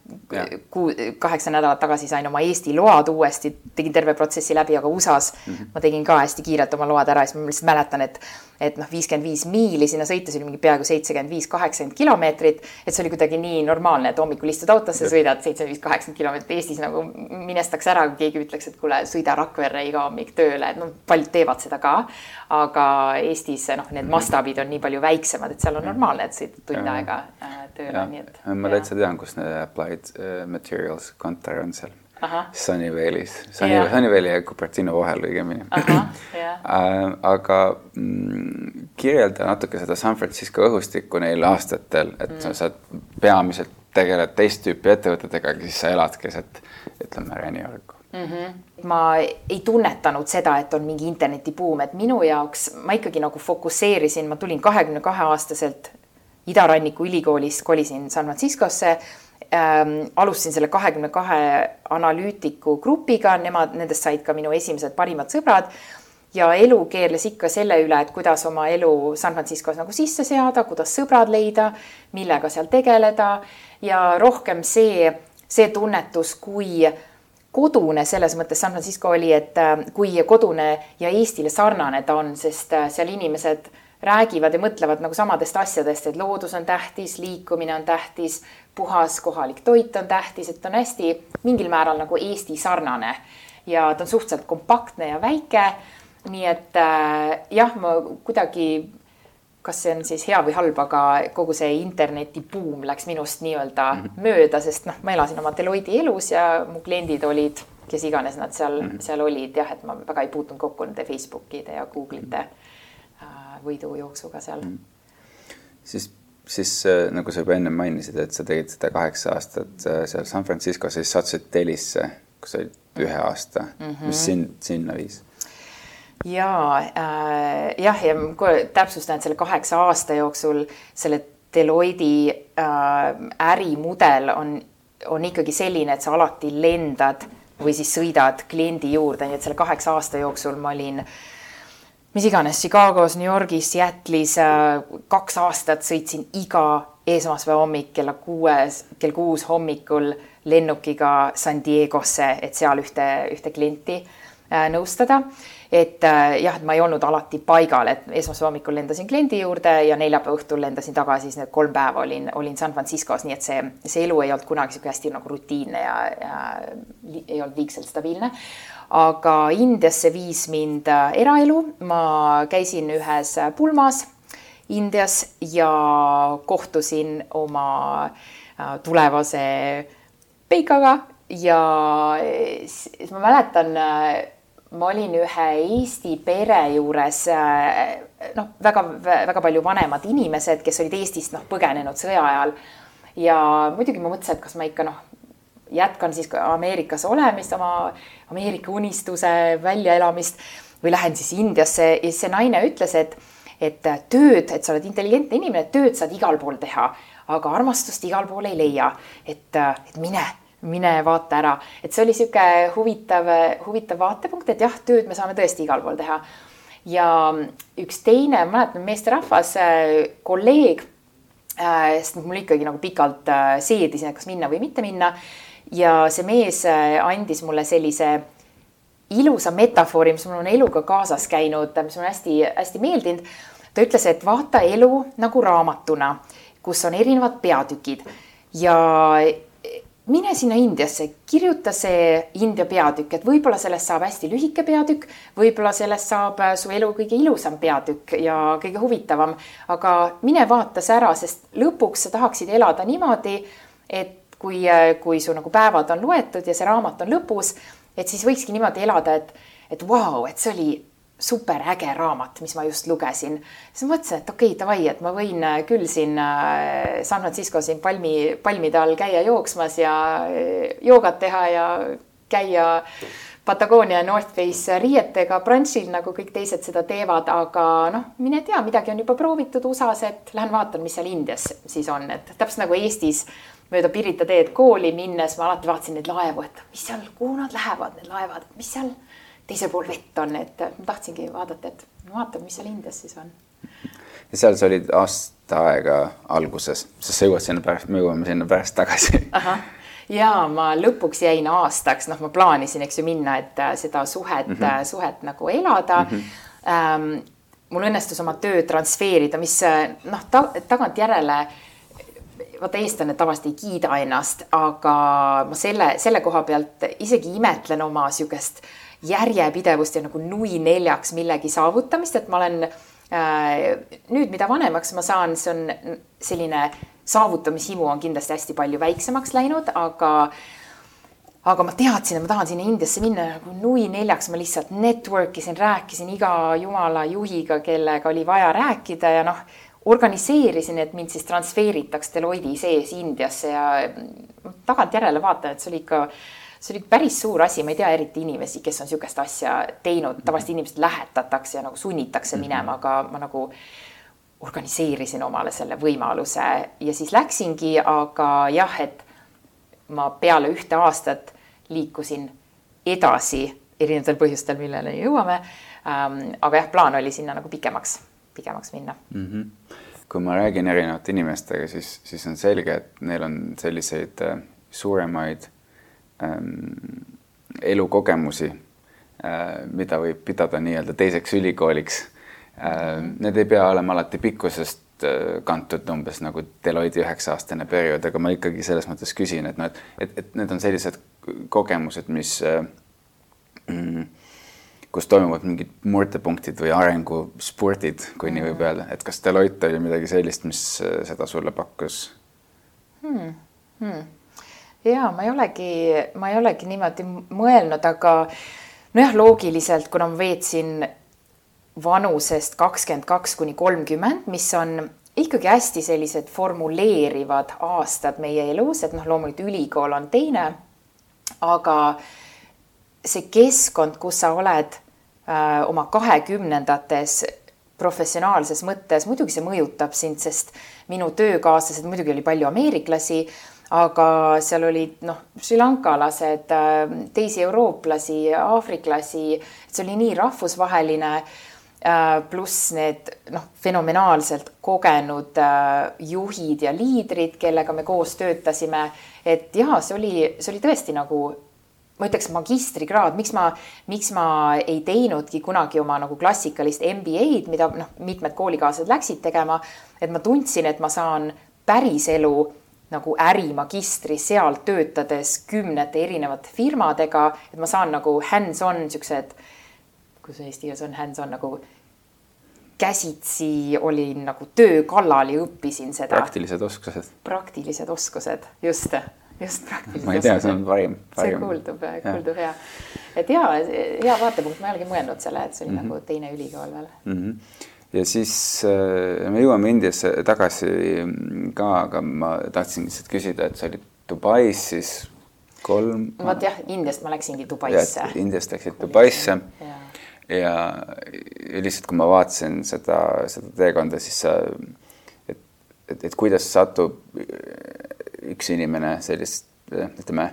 kuu, kaheksa nädalat tagasi sain oma Eesti load uuesti, tegin terve protsessi läbi, aga USA-s mm -hmm. ma tegin ka hästi kiirelt oma load ära ja siis ma lihtsalt mäletan, et et noh, viiskümmend viis miili sinna sõites oli mingi peaaegu seitsekümmend viis, kaheksakümmend kilomeetrit. et see oli kuidagi nii normaalne, et hommikul istud autosse, sõidad seitsekümmend viis, kaheksakümmend kilomeetrit. Eestis nagu minestaks ära, kui keegi ütleks, et kuule, sõida Rakverre iga hommik tööle, et noh, paljud teevad seda ka. Aga Eestis noh, need mastaabid on nii palju väiksemad, et seal on normaalne, et sõidad tund aega äh, tööle, nii et. ma täitsa tean, kus need Applied äh, Materials kontor on seal. Sunnyvale'is, Sunny yeah., Sunnyvale'i ja Cupertino vahel õigemini. Äh, aga mm, kirjelda natuke seda San Francisco õhustikku neil aastatel, et mm. sa peamiselt tegeled teist tüüpi ettevõtetega, siis sa elad keset, ütleme, Reniorgu mm. -hmm. ma ei tunnetanud seda, et on mingi internetibuum, et minu jaoks ma ikkagi nagu fokusseerisin, ma tulin kahekümne kahe aastaselt Idaranniku ülikoolist, kolisin San Franciscosse ähm, alustasin selle kahekümne kahe analüütiku grupiga, nemad, nendest said ka minu esimesed parimad sõbrad. ja elu keerles ikka selle üle, et kuidas oma elu San Franciscos nagu sisse seada, kuidas sõbrad leida, millega seal tegeleda ja rohkem see, see tunnetus, kui kodune selles mõttes San Francisco oli, et äh, kui kodune ja Eestile sarnane ta on, sest äh, seal inimesed räägivad ja mõtlevad nagu samadest asjadest, et loodus on tähtis, liikumine on tähtis, puhas kohalik toit on tähtis, et on hästi mingil määral nagu Eesti sarnane ja ta on suhteliselt kompaktne ja väike. nii et äh, jah, ma kuidagi, kas see on siis hea või halb, aga kogu see internetibuum läks minust nii-öelda mm -hmm. mööda, sest noh, ma elasin oma Deloitte elus ja mu kliendid olid, kes iganes nad seal mm, -hmm. seal olid jah, et ma väga ei puutunud kokku nende Facebookide ja Google'ite mm -hmm võidujooksuga seal mm.. siis, siis äh, nagu sa juba enne mainisid, et sa tegid seda kaheksa aastat äh, seal San Franciscos, siis sattusid Delisse, kus olid ühe aasta mm, -hmm. mis sind sinna viis? Ja äh, jah, ja täpsustan, et selle kaheksa aasta jooksul selle Deloitte äh, ärimudel on, on ikkagi selline, et sa alati lendad või siis sõidad kliendi juurde, nii et selle kaheksa aasta jooksul ma olin mis iganes, Chicagos, New Yorgis, Seattle'is äh, kaks aastat sõitsin iga esmaspäeva hommik kella kuues, kell kuus hommikul lennukiga San Diegosse, et seal ühte, ühte klienti äh, nõustada. Et äh, jah, et ma ei olnud alati paigal, et esmaspäeva hommikul lendasin kliendi juurde ja neljapäeva õhtul lendasin tagasi, siis need kolm päeva olin, olin San Franciscos, nii et see, see elu ei olnud kunagi sihuke hästi nagu rutiinne ja, ja ei olnud liigselt stabiilne. Aga Indiasse viis mind äh, eraelu, ma käisin ühes äh, pulmas Indias ja kohtusin oma tulevase peikaga ja siis ma mäletan, ma olin ühe Eesti pere juures, noh, väga-väga palju vanemad inimesed, kes olid Eestist noh, põgenenud sõja ajal. ja muidugi ma mõtlesin, et kas ma ikka noh, jätkan siis Ameerikas olemist, oma Ameerika unistuse väljaelamist või lähen siis Indiasse ja siis see naine ütles, et, et tööd, et sa oled intelligentne inimene, tööd saad igal pool teha, aga armastust igal pool ei leia. et, et mine, mine vaata ära, et see oli sihuke huvitav, huvitav vaatepunkt, et jah, tööd me saame tõesti igal pool teha. ja üks teine, mäletan, meesterahvas, kolleeg sest mul ikkagi nagu pikalt seedisin, et kas minna või mitte minna ja see mees äh, andis mulle sellise ilusa metafoori, mis mul on eluga kaasas käinud, mis mulle hästi-hästi meeldinud. ta ütles, et vaata elu nagu raamatuna, kus on erinevad peatükid ja mine sinna Indiasse, kirjuta see India peatükk, et võib-olla sellest saab hästi lühike peatükk, võib-olla sellest saab äh, su elu kõige ilusam peatükk ja kõige huvitavam. aga mine vaata see ära, sest lõpuks sa tahaksid elada niimoodi, et kui, äh, kui su nagu päevad on loetud ja see raamat on lõpus, et siis võikski niimoodi elada, et, et vau wow,, et see oli superäge raamat, mis ma just lugesin. siis mõtlesin, et okei okay,, davai, et ma võin äh, küll siin äh, San Francisco siin palmi, palmide all käia jooksmas ja äh, joogat teha ja käia Patagonia North Face riietega brunch'il, nagu kõik teised seda teevad, aga noh, mine tea, midagi on juba proovitud USA-s, et lähen vaatan, mis seal Indias siis on, et täpselt nagu Eestis mööda Pirita teed kooli minnes ma alati vaatasin neid laevu, et mis seal, kuhu nad lähevad, need laevad, mis seal teisel pool vett on, et ma tahtsingi vaadata, et vaatame, mis seal Indias siis on. ja seal sa olid aasta aega alguses, sest sa jõuad sinna pärast, me jõuame sinna pärast tagasi. ja ma lõpuks jäin aastaks, noh, ma plaanisin, eks ju, minna, et äh, seda suhet mm, -hmm. suhet nagu elada mm. -hmm. Ähm, mul õnnestus oma töö transfeerida, mis äh, noh ta,, tagantjärele vaata, eestlane tavaliselt ei kiida ennast, aga ma selle, selle koha pealt isegi imetlen oma sihukest äh, järjepidevust ja nagu nui neljaks millegi saavutamist, et ma olen äh, nüüd, mida vanemaks ma saan, see on selline saavutamishimu on kindlasti hästi palju väiksemaks läinud, aga aga ma teadsin, et ma tahan sinna Indiasse minna nagu nui neljaks, ma lihtsalt network isin, rääkisin iga jumala juhiga, kellega oli vaja rääkida ja noh, organiseerisin, et mind siis transferitaks Deloitte sees Indiasse ja tagantjärele vaatan, et see oli ikka see oli päris suur asi, ma ei tea eriti inimesi, kes on niisugust asja teinud, tavaliselt inimesed lähetatakse ja nagu sunnitakse mhm. minema, aga ma nagu organiseerisin omale selle võimaluse ja siis läksingi, aga jah, et ma peale ühte aastat liikusin edasi erinevatel põhjustel, millele jõuame ähm,. aga jah, plaan oli sinna nagu pikemaks, pikemaks minna mm. -hmm. kui ma räägin erinevate inimestega, siis, siis on selge, et neil on selliseid äh, suuremaid elukogemusi äh,, mida võib pidada nii-öelda teiseks ülikooliks äh,. Need ei pea olema alati pikkusest äh, kantud umbes nagu Deloitte üheksa-aastane periood, aga ma ikkagi selles mõttes küsin, et noh, et, et, et need on sellised kogemused, mis mm, kus toimuvad mingid murdepunktid või arenguspurdid, kui mm. nii võib öelda, et kas Deloitte oli midagi sellist, mis seda sulle pakkus hmm.? Hmm ja ma ei olegi, ma ei olegi niimoodi mõelnud, aga nojah, loogiliselt, kuna ma veetsin vanusest kakskümmend kaks kuni kolmkümmend, mis on ikkagi hästi sellised formuleerivad aastad meie elus, et noh, loomulikult ülikool on teine. aga see keskkond, kus sa oled äh, oma kahekümnendates professionaalses mõttes, muidugi see mõjutab sind, sest minu töökaaslased, muidugi oli palju ameeriklasi, aga seal olid noh, šrilankalased, äh, teisi eurooplasi, aafriklasi, see oli nii rahvusvaheline äh, pluss need noh, fenomenaalselt kogenud äh, juhid ja liidrid, kellega me koos töötasime. et jaa, see oli, see oli tõesti nagu ma ütleks magistrikraad, miks ma, miks ma ei teinudki kunagi oma nagu klassikalist MBA-d, mida noh, mitmed koolikaaslased läksid tegema, et ma tundsin, et ma saan päriselu nagu ärimagistri seal töötades kümnete erinevate firmadega, et ma saan nagu hands-on siuksed, kuidas eesti keeles on hands-on nagu käsitsi olin nagu töö kallal ja õppisin seda. praktilised oskused. praktilised oskused, just, just praktilised. ma ei tea, see on parim, parim.. see kuuldub, kuuldub hea. et ja, hea vaatepunkt, ma ei olegi mõelnud selle, et see oli mm -hmm. nagu teine ülikool veel mm. -hmm ja siis äh, me jõuame Indiasse tagasi ka, aga ma tahtsin lihtsalt küsida, et sa olid Dubais siis kolm. vot jah, Indiast ma läksingi Dubaisse. Indiast läksid Dubaisse ja, ja, ja lihtsalt, kui ma vaatasin seda, seda teekonda, siis sa, et, et, et kuidas satub üks inimene sellist, ütleme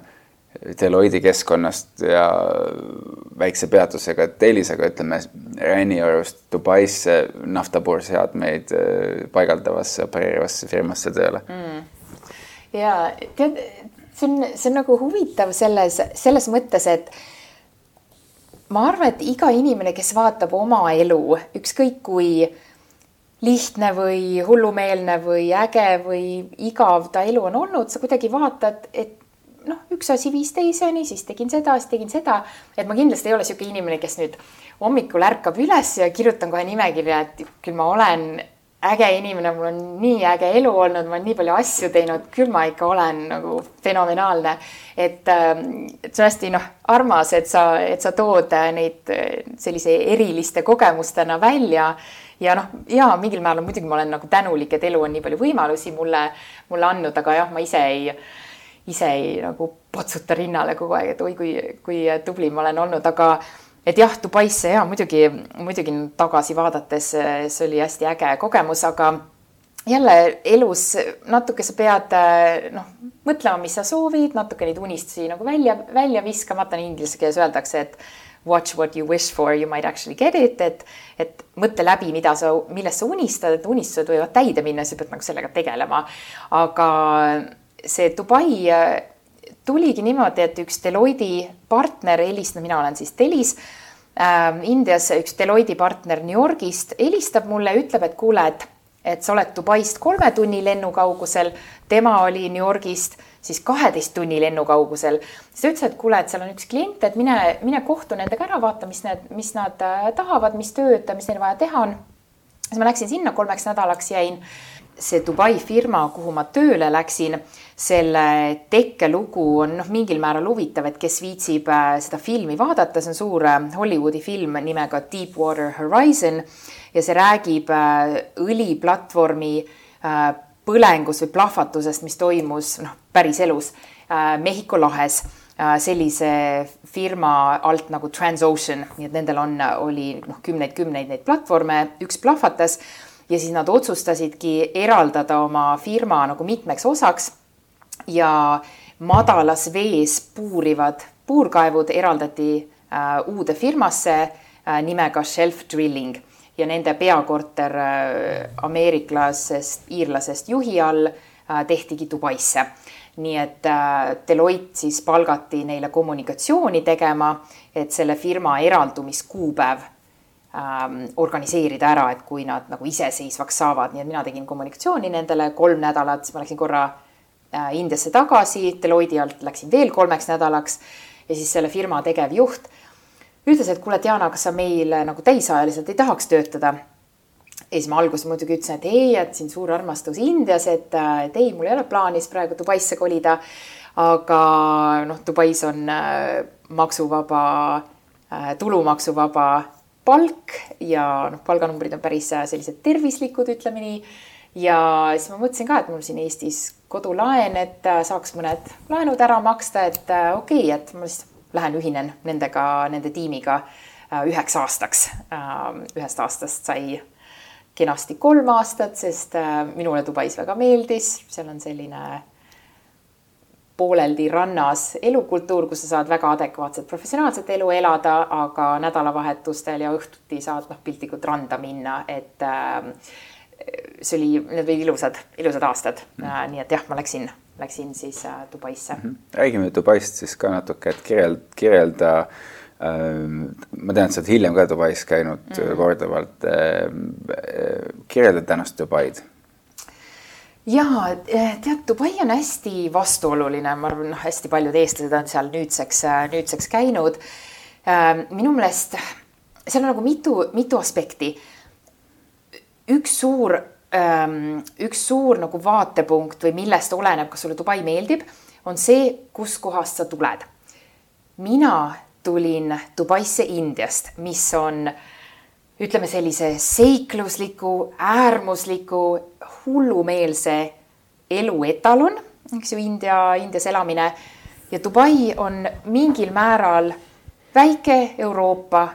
Deloitte keskkonnast ja väikse peatusega Telisega, ütleme Rainiorust Dubaisse naftapuurseadmeid äh, paigaldavasse, opereerivasse firmasse tööle. Mm.. ja tead, see on, see on nagu huvitav selles, selles mõttes, et ma arvan, et iga inimene, kes vaatab oma elu, ükskõik kui lihtne või hullumeelne või äge või igav ta elu on olnud, sa kuidagi vaatad, et noh, üks asi viis teiseni, siis tegin seda, siis tegin seda. et ma kindlasti ei ole niisugune inimene, kes nüüd hommikul ärkab üles ja kirjutan kohe nimekirja, et küll ma olen äge inimene, mul on nii äge elu olnud, ma olen nii palju asju teinud, küll ma ikka olen nagu fenomenaalne. et, ähm, et see on hästi noh, armas, et sa, et sa tood neid sellise eriliste kogemustena välja ja noh, ja mingil määral muidugi ma olen nagu tänulik, et elu on nii palju võimalusi mulle, mulle andnud, aga jah, ma ise ei, ise ei nagu potsuta rinnale kogu aeg, et oi kui, kui tubli ma olen olnud, aga et jah, Dubaisse ja muidugi, muidugi tagasi vaadates see oli hästi äge kogemus, aga jälle elus natuke sa pead noh, mõtlema, mis sa soovid, natuke neid unistusi nagu välja, välja viskama, vaata inglise keeles öeldakse, et watch what you wish for, you might actually get it, et, et mõtle läbi, mida sa, millest sa unistad, et unistused võivad täide minna, sa pead nagu sellega tegelema. aga see Dubai tuligi niimoodi, et üks Deloitte partner helistas, mina olen siis Telis äh,, Indias üks Deloitte partner New Yorgist helistab mulle, ütleb, et kuule, et, et sa oled Dubaist kolme tunni lennukaugusel, tema oli New Yorgist siis kaheteist tunni lennukaugusel. siis ta ütles, et kuule, et seal on üks klient, et mine, mine kohtu nendega ära, vaata, mis need, mis nad äh, tahavad, mis tööd, mis neil vaja teha on. siis ma läksin sinna kolmeks nädalaks jäin see Dubai firma, kuhu ma tööle läksin, selle tekkelugu on noh, mingil määral huvitav, et kes viitsib äh, seda filmi vaadata, see on suur äh, Hollywoodi film nimega Deepwater Horizon ja see räägib äh, õliplatvormi põlengus või plahvatusest, mis toimus noh, päriselus Mehhiko lahes sellise firma alt nagu Transocean, nii et nendel on, oli noh, kümneid-kümneid neid platvorme, üks plahvatas ja siis nad otsustasidki eraldada oma firma nagu mitmeks osaks ja madalas vees puurivad puurkaevud eraldati äh, uude firmasse äh, nimega Shelf Drilling ja nende peakorter äh, ameeriklasest, iirlasest juhi all tehtigi Dubaisse. nii et Deloitte siis palgati neile kommunikatsiooni tegema, et selle firma eraldumiskuupäev ähm, organiseerida ära, et kui nad nagu iseseisvaks saavad, nii et mina tegin kommunikatsiooni nendele kolm nädalat, siis ma läksin korra Indiasse tagasi, Deloitte alt läksin veel kolmeks nädalaks ja siis selle firma tegevjuht ütles, et kuule, Diana, kas sa meil nagu täisajaliselt ei tahaks töötada? ja siis ma alguses muidugi ütlesin, et ei, et siin suur armastus Indias, et, äh, et ei, mul ei ole plaanis praegu Dubaisse kolida. aga noh, Dubais on äh, maksuvaba äh,, tulumaksuvaba palk ja noh, palganumbrid on päris äh, sellised tervislikud, ütleme nii. Ja siis ma mõtlesin ka, et mul siin Eestis kodulaen, et äh, saaks mõned laenud ära maksta, et äh, okei okay,, et ma siis lähen ühinen nendega, nende tiimiga üheks aastaks. ühest aastast sai kenasti kolm aastat, sest minule Dubais väga meeldis, seal on selline pooleldi rannas elukultuur, kus sa saad väga adekvaatset professionaalset elu elada, aga nädalavahetustel ja õhtuti saad noh, piltlikult randa minna, et äh, see oli, need olid ilusad, ilusad aastad mm. äh,. nii et jah, ma läksin, läksin siis äh, Dubaisse mm. -hmm. räägime Dubaist siis ka natuke, et kirjeld-, kirjelda äh, ma tean, et sa oled hiljem ka Dubais käinud mm -hmm. korduvalt äh,. kirjelda tänast Dubaid ja tead, Dubai on hästi vastuoluline, ma arvan, noh, hästi paljud eestlased on seal nüüdseks, nüüdseks käinud. Ähm, minu meelest seal on nagu mitu, mitu aspekti. Üks suur, ähm, üks suur nagu vaatepunkt või millest oleneb, kas sulle Dubai meeldib, on see, kuskohast sa tuled. mina tulin Dubaisse Indiast, mis on ütleme sellise seiklusliku, äärmusliku hullumeelse elu etalon, eks ju, India, Indias elamine. ja Dubai on mingil määral väike Euroopa,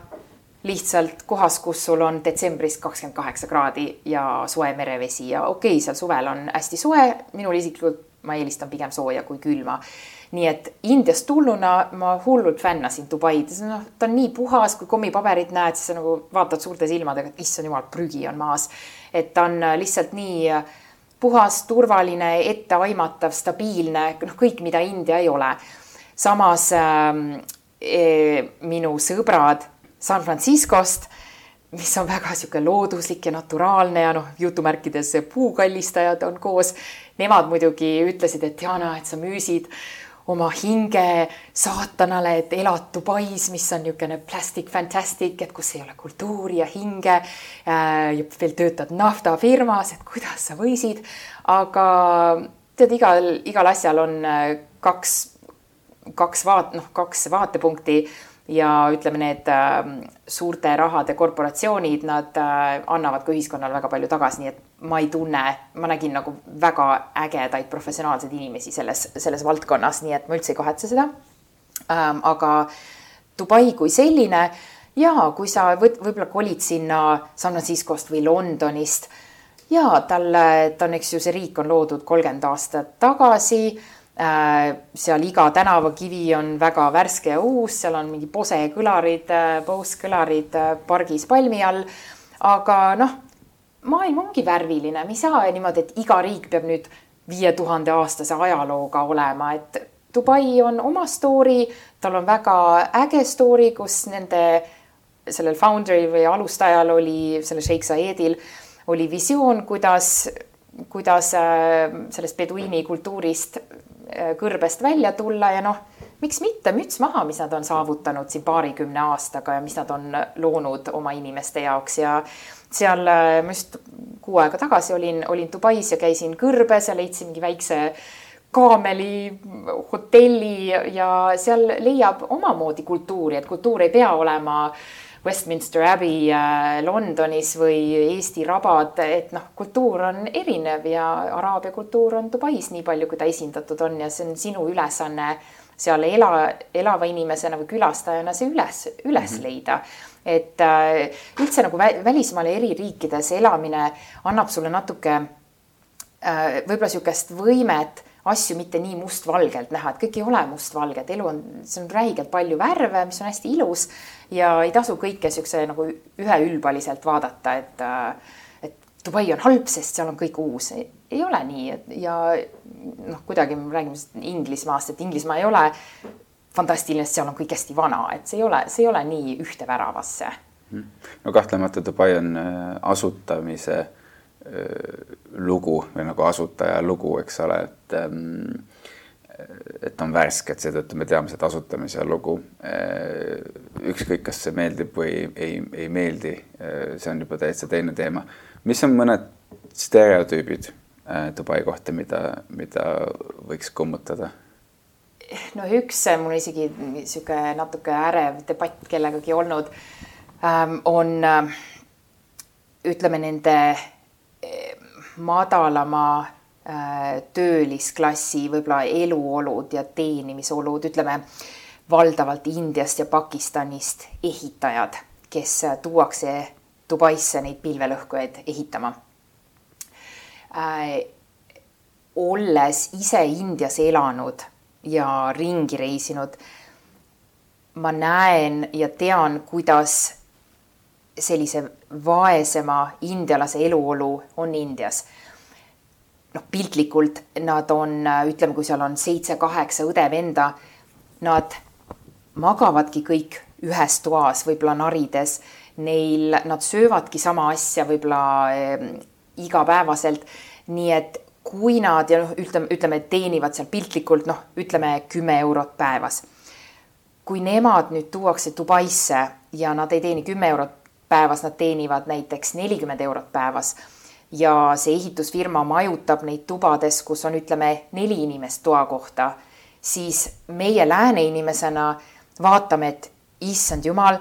lihtsalt kohas, kus sul on detsembris kakskümmend kaheksa kraadi ja soe merevesi ja okei okay,, seal suvel on hästi soe, minul isiklikult ma eelistan pigem sooja kui külma nii et Indiast tulnuna ma hullult fännasin Dubaid, noh, ta on nii puhas, kui kommipaberit näed, siis sa nagu vaatad suurte silmadega, et issand jumal, prügi on maas. et ta on lihtsalt nii puhas, turvaline, etteaimatav, stabiilne, noh, kõik, mida India ei ole. samas äh, minu sõbrad San Franciscost mis on väga sihuke looduslik ja naturaalne ja noh, jutumärkides puukallistajad on koos. Nemad muidugi ütlesid, et Diana, et sa müüsid oma hinge saatanale, et elad Dubais, mis on niisugune plastic fantastic, et kus ei ole kultuuri ja hinge äh,. ja veel töötad naftafirmas, et kuidas sa võisid. aga tead, igal, igal asjal on äh, kaks, kaks vaat-, noh, kaks vaatepunkti ja ütleme, need äh, suurte rahade korporatsioonid, nad äh, annavad ka ühiskonnale väga palju tagasi, nii et ma ei tunne, ma nägin nagu väga ägedaid professionaalseid inimesi selles, selles valdkonnas, nii et ma üldse ei kahetse seda ähm,. aga Dubai kui selline ja kui sa võt, võib-olla kolid sinna San Franciscost või Londonist ja talle, ta on, eks ju, see riik on loodud kolmkümmend aastat tagasi. Seal iga tänavakivi on väga värske ja uus, seal on mingi Bose kõlarid, äh, Bose kõlarid äh, pargis palmi all. aga noh maailm ongi värviline, me ei saa niimoodi, et iga riik peab nüüd viie tuhande aastase ajalooga olema, et Dubai on oma story, tal on väga äge story, kus nende sellel founder'il või alustajal oli, sellel Sheikh Zayedil oli visioon, kuidas, kuidas äh, sellest beduiini kultuurist äh, kõrbest välja tulla ja noh, miks mitte, müts maha, mis nad on saavutanud siin paarikümne aastaga ja mis nad on loonud oma inimeste jaoks. Ja seal äh, ma just kuu aega tagasi olin, olin Dubais ja käisin kõrbes ja leidsin mingi väikse kaameli hotelli ja seal leiab omamoodi kultuuri, et kultuur ei pea olema Westminster Abbey äh, Londonis või Eesti rabad, et noh, kultuur on erinev ja araabia kultuur on Dubais nii palju, kui ta esindatud on ja see on sinu ülesanne seal ela, elava inimesena või külastajana see üles, üles mm -hmm. leida et äh, üldse nagu välismaal eri riikides elamine annab sulle natuke äh, võib-olla niisugust võimet asju mitte nii mustvalgelt näha, et kõik ei ole mustvalge, et elu on, see on räigelt palju värve, mis on hästi ilus ja ei tasu kõike niisuguse nagu üheülbaliselt vaadata, et et Dubai on halb, sest seal on kõik uus. ei ole nii, et ja noh, kuidagi me räägime Inglismaast, et Inglismaa ei ole fantastiline, sest seal on kõik hästi vana, et see ei ole, see ei ole nii ühte väravasse. no kahtlemata Dubai on äh, asutamise äh, lugu või nagu asutaja lugu, eks ole, et ähm, et on värske, et seetõttu me teame seda asutamise lugu. Äh, ükskõik, kas see meeldib või ei, ei meeldi, see on juba täitsa teine teema. mis on mõned stereotüübid Dubai kohta, mida, mida võiks kummutada? no üks, mul isegi niisugune natuke ärev debatt kellegagi olnud ähm,, on äh, ütleme nende äh, madalama äh, töölisklassi võib-olla eluolud ja teenimisolud, ütleme valdavalt Indiast ja Pakistanist ehitajad, kes tuuakse Dubaisse neid pilvelõhkujaid ehitama äh,. olles ise Indias elanud ja ringi reisinud. ma näen ja tean, kuidas sellise vaesema indialase eluolu on Indias. noh, piltlikult nad on, ütleme, kui seal on seitse-kaheksa õde-venda, nad magavadki kõik ühes toas, võib-olla narides. Neil, nad söövadki sama asja võib-olla äh, igapäevaselt. nii et kui nad ja noh, ütleme, ütleme, teenivad seal piltlikult noh, ütleme kümme eurot päevas. kui nemad nüüd tuuakse Dubaisse ja nad ei teeni kümme eurot päevas, nad teenivad näiteks nelikümmend eurot päevas ja see ehitusfirma majutab neid tubades, kus on, ütleme, neli inimest toa kohta, siis meie lääne inimesena vaatame, et issand jumal,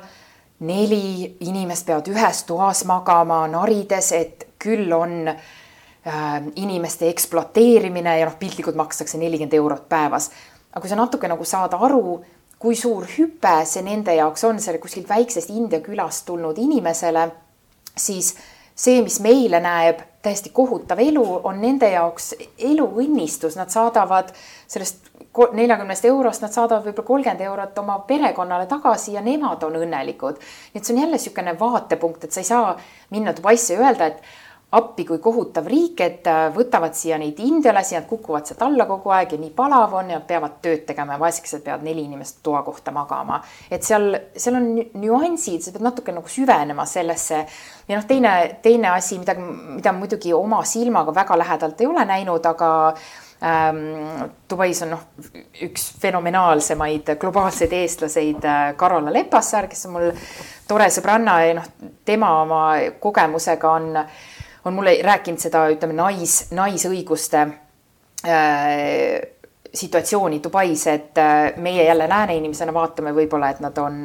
neli inimest peavad ühes toas magama, narides, et küll on äh, inimeste ekspluateerimine ja noh, piltlikult makstakse nelikümmend eurot päevas. aga kui sa natuke nagu saad aru, kui suur hüpe see nende jaoks on, selle kuskilt väiksest India külast tulnud inimesele, siis see, mis meile näeb täiesti kohutav elu, on nende jaoks eluõnnistus, nad saadavad sellest neljakümnest eurost, nad saadavad võib-olla kolmkümmend eurot oma perekonnale tagasi ja nemad on õnnelikud. nii et see on jälle niisugune vaatepunkt, et sa ei saa minna Dubaisse ja öelda, et appi kui kohutav riik, et äh, võtavad siia neid indialasi, nad kukuvad sealt alla kogu aeg ja nii palav on ja peavad tööd tegema ja vaesekesed peavad neli inimest toa kohta magama. et seal, seal on nüansid, sa pead natuke nagu süvenema sellesse. ja noh, teine, teine asi, mida, mida muidugi oma silmaga väga lähedalt ei ole näinud, aga ähm, Dubais on noh, üks fenomenaalsemaid globaalseid eestlaseid, äh, Karola Lepassaar, kes on mul tore sõbranna ja noh, tema oma kogemusega on äh, on mulle rääkinud seda, ütleme, nais, naisõiguste äh, situatsiooni Dubais, et äh, meie jälle lääne inimesena vaatame võib-olla, et nad on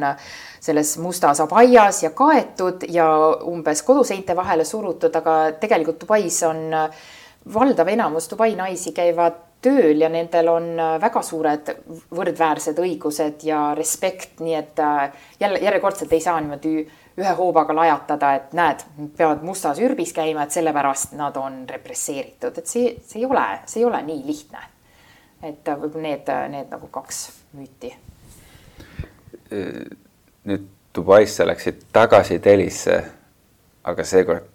selles mustas abaias ja kaetud ja umbes koduseinte vahele surutud, aga tegelikult Dubais on valdav enamus Dubai naisi käivad tööl ja nendel on väga suured võrdväärsed õigused ja respekt, nii et äh, jälle järjekordselt ei saa niimoodi ühe hoobaga lajatada, et näed, peavad mustas ürbis käima, et sellepärast nad on represseeritud, et see, see ei ole, see ei ole nii lihtne. et võib-olla need, need nagu kaks müüti. nüüd Dubaisse läksid tagasi Delhisse, aga seekord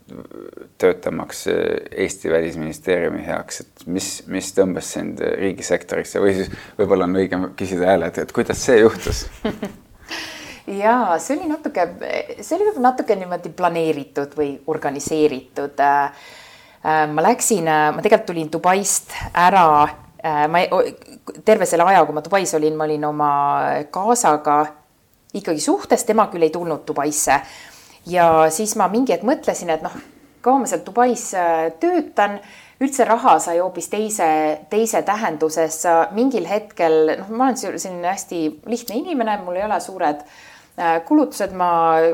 töötamaks Eesti Välisministeeriumi heaks, et mis, mis tõmbas sind riigisektorisse või siis võib-olla on õigem küsida jälle, et, et kuidas see juhtus ja see oli natuke, see oli natuke niimoodi planeeritud või organiseeritud. Äh, äh, ma läksin, äh, ma tegelikult tulin Dubaist ära, ma terve selle aja, kui ma Dubais olin, ma olin oma kaasaga ikkagi suhtes, tema küll ei tulnud Dubaisse. ja siis ma mingi hetk mõtlesin, et noh, kaua ma seal Dubais töötan üldse raha sai hoopis teise, teise tähenduses. mingil hetkel, noh, ma olen selline hästi lihtne inimene, mul ei ole suured Äh, kulutused ma,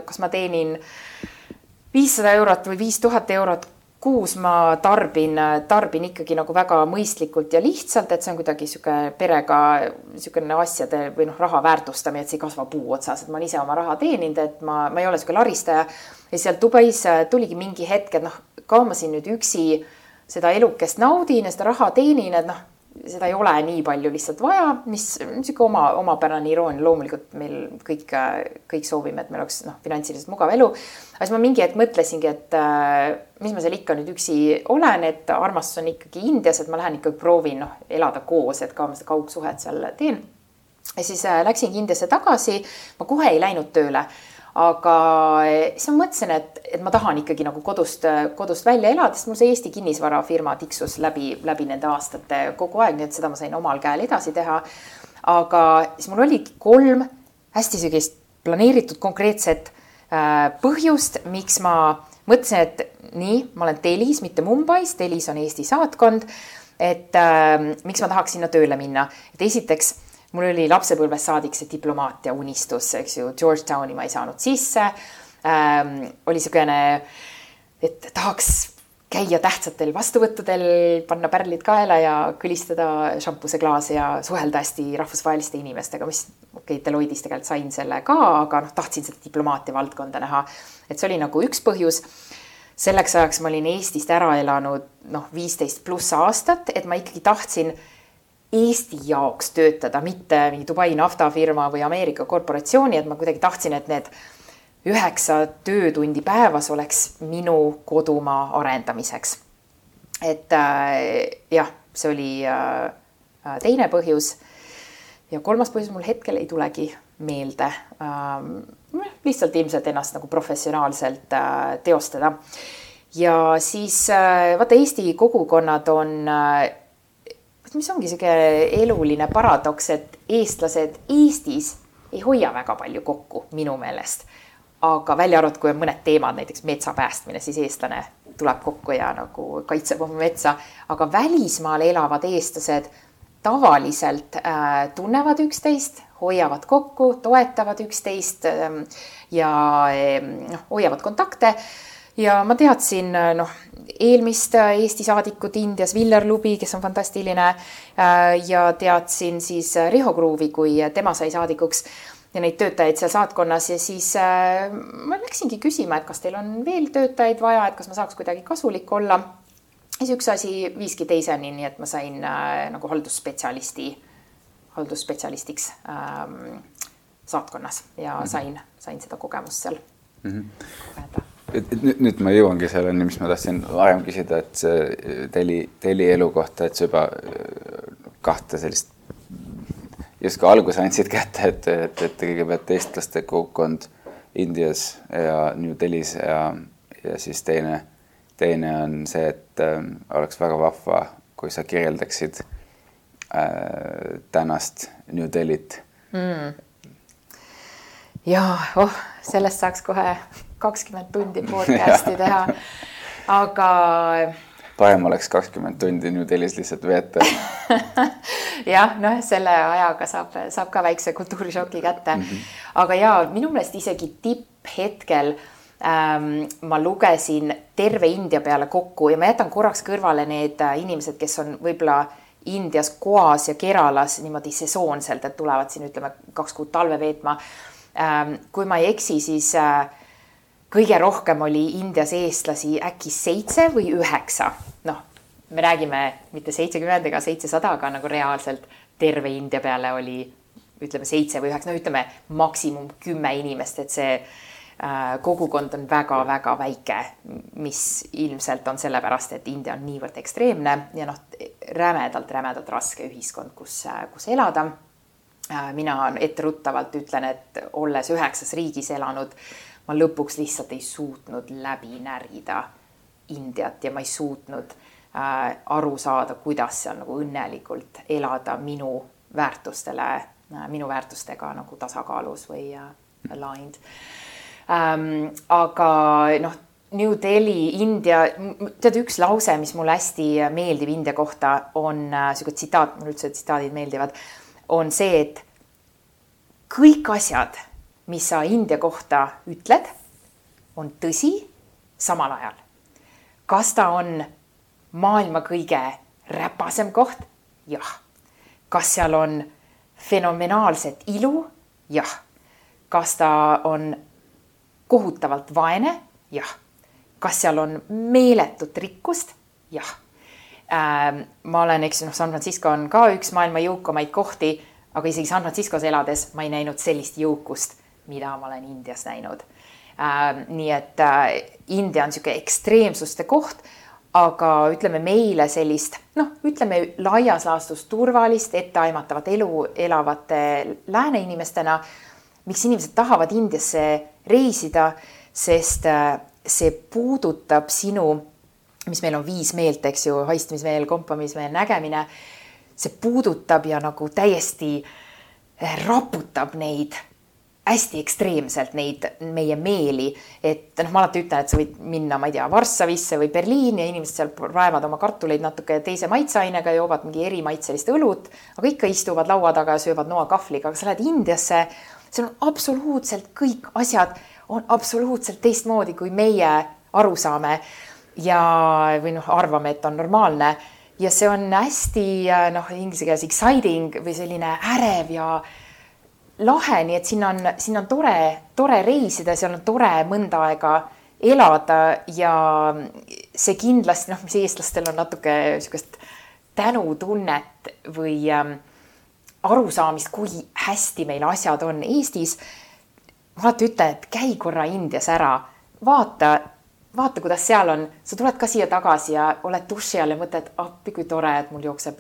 kas ma teenin viissada eurot või viis tuhat eurot kuus ma tarbin, tarbin ikkagi nagu väga mõistlikult ja lihtsalt, et see on kuidagi niisugune perega niisugune asjade või noh, raha väärtustamine, et see ei kasva puu otsas, et ma olen ise oma raha teeninud, et ma, ma ei ole niisugune laristaja. ja sealt Dubais tuligi mingi hetk, et noh, kaua ma siin nüüd üksi seda elukest naudin ja seda raha teenin, et noh seda ei ole nii palju lihtsalt vaja, mis niisugune oma, omapärane iroonia, loomulikult meil kõik, kõik soovime, et meil oleks noh, finantsiliselt mugav elu. aga siis ma mingi hetk mõtlesingi, et äh, mis ma seal ikka nüüd üksi olen, et armastus on ikkagi Indias, et ma lähen ikkagi proovin noh, elada koos, et ka ma seda kaugsuhet seal teen. ja siis äh, läksingi Indiasse tagasi, ma kohe ei läinud tööle aga eh, siis ma mõtlesin, et, et ma tahan ikkagi nagu kodust, kodust välja elada, sest mul see Eesti kinnisvarafirma tiksus läbi, läbi nende aastate kogu aeg, nii et seda ma sain omal käel edasi teha. aga siis mul oligi kolm hästi sihukest planeeritud konkreetset äh, põhjust, miks ma mõtlesin, et nii, ma olen Telis, mitte Mumbais, Telis on Eesti saatkond. et äh, miks ma tahaks sinna tööle minna, et esiteks mul oli lapsepõlvest saadik see diplomaatia unistus, eks ju, Georgetowni ma ei saanud sisse ähm,. oli niisugune, et tahaks käia tähtsatel vastuvõttudel, panna pärlid kaela ja kõlistada šampuseklaase ja suhelda hästi rahvusvaheliste inimestega, mis okei okay,, Deloittes tegelikult sain selle ka, aga noh, tahtsin seda diplomaatia valdkonda näha. et see oli nagu üks põhjus. selleks ajaks ma olin Eestist ära elanud noh, viisteist pluss aastat, et ma ikkagi tahtsin Eesti jaoks töötada, mitte mingi Dubai naftafirma või Ameerika korporatsiooni, et ma kuidagi tahtsin, et need üheksa töötundi päevas oleks minu kodumaa arendamiseks. et äh, jah, see oli äh, teine põhjus. ja kolmas põhjus mul hetkel ei tulegi meelde ähm,. lihtsalt ilmselt ennast nagu professionaalselt äh, teostada. ja siis äh, vaata, Eesti kogukonnad on äh, mis ongi sihuke eluline paradoks, et eestlased Eestis ei hoia väga palju kokku minu meelest. aga välja arvatud, kui on mõned teemad, näiteks metsa päästmine, siis eestlane tuleb kokku ja nagu kaitseb oma metsa, aga välismaal elavad eestlased tavaliselt äh, tunnevad üksteist, hoiavad kokku, toetavad üksteist äh, ja äh, noh, hoiavad kontakte ja ma teadsin noh, eelmist äh, Eesti saadikut Indias, Viljar Lubi, kes on fantastiline äh, ja teadsin siis äh, Riho Kruuvi, kui tema sai saadikuks ja neid töötajaid seal saatkonnas ja siis ma läksingi küsima, et kas teil on veel töötajaid vaja, et kas ma saaks kuidagi kasulik olla. ja siis üks asi viiski teiseni, nii et ma sain nagu haldusspetsialisti, haldusspetsialistiks ähm, saatkonnas ja -hmm. sain, sain seda kogemust seal mm -hmm. Nüüd, nüüd ma jõuangi selleni, mis ma tahtsin varem küsida, et see Delhi, Delhi elu kohta, et sa juba kahte sellist justkui alguse andsid kätte, et, et, et kõigepealt eestlaste kogukond Indias ja New Delhis ja, ja siis teine, teine on see, et äh, oleks väga vahva, kui sa kirjeldaksid äh, tänast New Delhit. Mm ja oh, sellest saaks kohe kakskümmend tundi podcast'i teha. aga. parem oleks kakskümmend tundi New Delhis lihtsalt veeta jah, noh, selle ajaga saab, saab ka väikse kultuurishoki kätte mm. -hmm. aga ja minu meelest isegi tipphetkel ähm, ma lugesin terve India peale kokku ja ma jätan korraks kõrvale need äh, inimesed, kes on võib-olla Indias Goas ja Keralas niimoodi sesoonselt, et tulevad siin ütleme kaks kuud talve veetma Ähm, kui ma ei eksi, siis äh, kõige rohkem oli Indias eestlasi äkki seitse või üheksa. noh, me räägime mitte seitsekümmend ega seitsesada, aga nagu reaalselt terve India peale oli ütleme seitse või üheksa, no ütleme maksimum kümme inimest, et see äh, kogukond on väga-väga väike, mis ilmselt on sellepärast, et India on niivõrd ekstreemne ja noh, rämedalt-rämedalt raske ühiskond, kus, äh, kus elada Äh, mina etteruttavalt ütlen, et olles üheksas riigis elanud, ma lõpuks lihtsalt ei suutnud läbi närida Indiat ja ma ei suutnud äh, aru saada, kuidas seal nagu õnnelikult elada minu väärtustele äh,, minu väärtustega nagu tasakaalus või äh, aligned ähm,. aga noh, New Delhi, India, tead üks lause, mis mulle hästi meeldib India kohta, on äh, sihuke tsitaat, mulle üldse tsitaadid meeldivad on see, et kõik asjad, mis sa India kohta ütled, on tõsi samal ajal. kas ta on maailma kõige räpasem koht? jah. kas seal on fenomenaalset ilu? jah. kas ta on kohutavalt vaene? jah. kas seal on meeletut rikkust? jah ähm, ma olen, eks noh, San Francisco on ka üks maailma jõukamaid kohti, aga isegi San Franciscos elades ma ei näinud sellist jõukust, mida ma olen Indias näinud ähm,. nii et äh, India on niisugune ekstreemsuste koht, aga ütleme meile sellist noh, ütleme laias laastus turvalist, etteaimatavat elu elavate lääne inimestena. miks inimesed tahavad Indiasse reisida, sest äh, see puudutab sinu mis meil on viis meelt, eks ju, haistmismeel, kompamismeel, nägemine. see puudutab ja nagu täiesti eh, raputab neid hästi ekstreemselt neid meie meeli, et noh, ma alati ütlen, et sa võid minna, ma ei tea, Varssavisse või Berliini ja inimesed seal raevad oma kartuleid natuke teise maitseainega, joovad mingi erimaitselist õlut, aga ikka istuvad laua taga ja söövad noakahvliga, aga sa lähed Indiasse, seal on absoluutselt kõik asjad on absoluutselt teistmoodi, kui meie aru saame ja, või noh, arvame, et on normaalne. Ja see on hästi noh, inglise keeles exciting või selline ärev ja lahe, nii et sinna on, sinna on tore, tore reisida, seal on tore mõnda aega elada ja see kindlasti noh, mis eestlastel on natuke niisugust tänutunnet või ähm, arusaamist, kui hästi meil asjad on Eestis. ma alati ütlen, et käi korra Indias ära, vaata vaata, kuidas seal on, sa tuled ka siia tagasi ja oled duši all ja mõtled, appi kui tore, et mul jookseb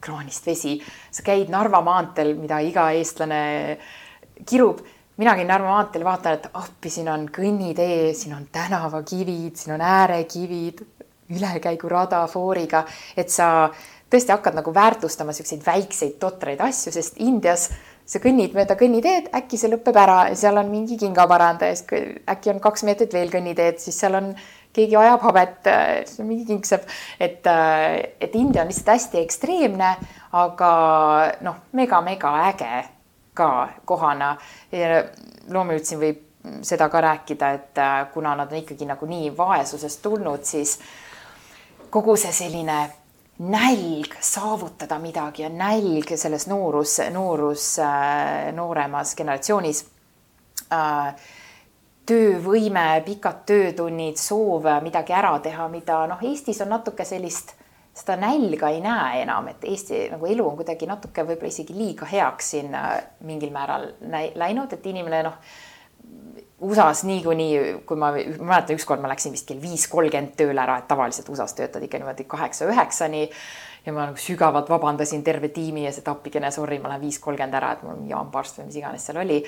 kraanist vesi. sa käid Narva maanteel, mida iga eestlane kirub. mina käin Narva maanteel, vaatan, et appi, siin on kõnnitee, siin on tänavakivid, siin on äärekivid, ülekäigurada fooriga, et sa tõesti hakkad nagu väärtustama siukseid väikseid totraid asju, sest Indias sa kõnnid mööda kõnniteed, äkki see lõpeb ära, seal on mingi kingaparandaja, äkki on kaks meetrit veel kõnniteed, siis seal on keegi ajab habet, mingi kingsepp, et, et India on lihtsalt hästi ekstreemne, aga noh, mega-mega äge ka kohana. loomulikult siin võib seda ka rääkida, et kuna nad on ikkagi nagu nii vaesusest tulnud, siis kogu see selline nälg saavutada midagi ja nälg selles noorus, noorus, äh, nooremas generatsioonis. Äh, töövõime, pikad töötunnid, soov midagi ära teha, mida noh, Eestis on natuke sellist, seda nälga ei näe enam, et Eesti nagu elu on kuidagi natuke võib-olla isegi liiga heaks siin äh, mingil määral läinud, et inimene noh, USA-s niikuinii, kui ma, mäletan, ükskord ma läksin vist kell viis kolmkümmend tööle ära, et tavaliselt USA-s töötad ikka niimoodi kaheksa-üheksani. ja ma nagu sügavalt vabandasin terve tiimi ja see appikene, sorry, ma lähen viis kolmkümmend ära, et mul on jaamparst või mis iganes seal oli.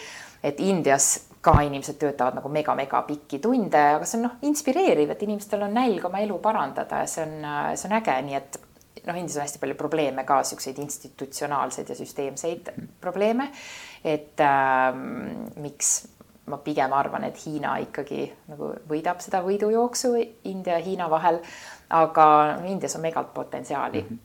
et Indias ka inimesed töötavad nagu mega-mega pikki tunde, aga see on noh, inspireeriv, et inimestel on nälg oma elu parandada ja see on, see on äge, nii et noh, Indias on hästi palju probleeme ka, siukseid institutsionaalseid ja süsteemseid probleeme. et äh, miks ma pigem arvan, et Hiina ikkagi nagu võidab seda võidujooksu India ja Hiina vahel. aga Indias on megalt potentsiaali mm. -hmm.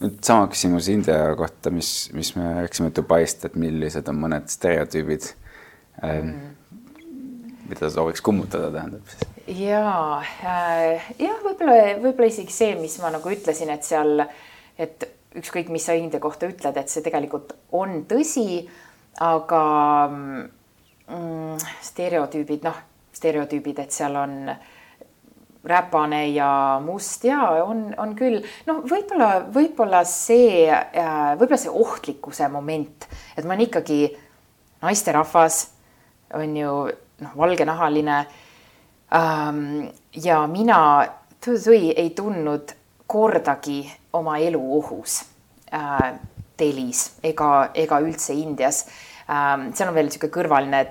nüüd sama küsimus India kohta, mis, mis me rääkisime Dubaist, et millised on mõned stereotüübid mida sooviks kummutada, tähendab siis? ja äh,, jah, võib-olla, võib-olla isegi see, mis ma nagu ütlesin, et seal, et ükskõik, mis sa India kohta ütled, et see tegelikult on tõsi, aga mm, mm, stereotüübid, noh, stereotüübid, et seal on räpane ja must ja on, on küll, noh, võib-olla, võib-olla see, äh, võib-olla see ohtlikkuse moment, et ma olen ikkagi naisterahvas, on ju noh, valgenahaline ähm,. ja mina tõi ei tundnud kordagi oma elu ohus äh, Delis ega, ega üldse Indias ähm,. seal on veel niisugune kõrvaline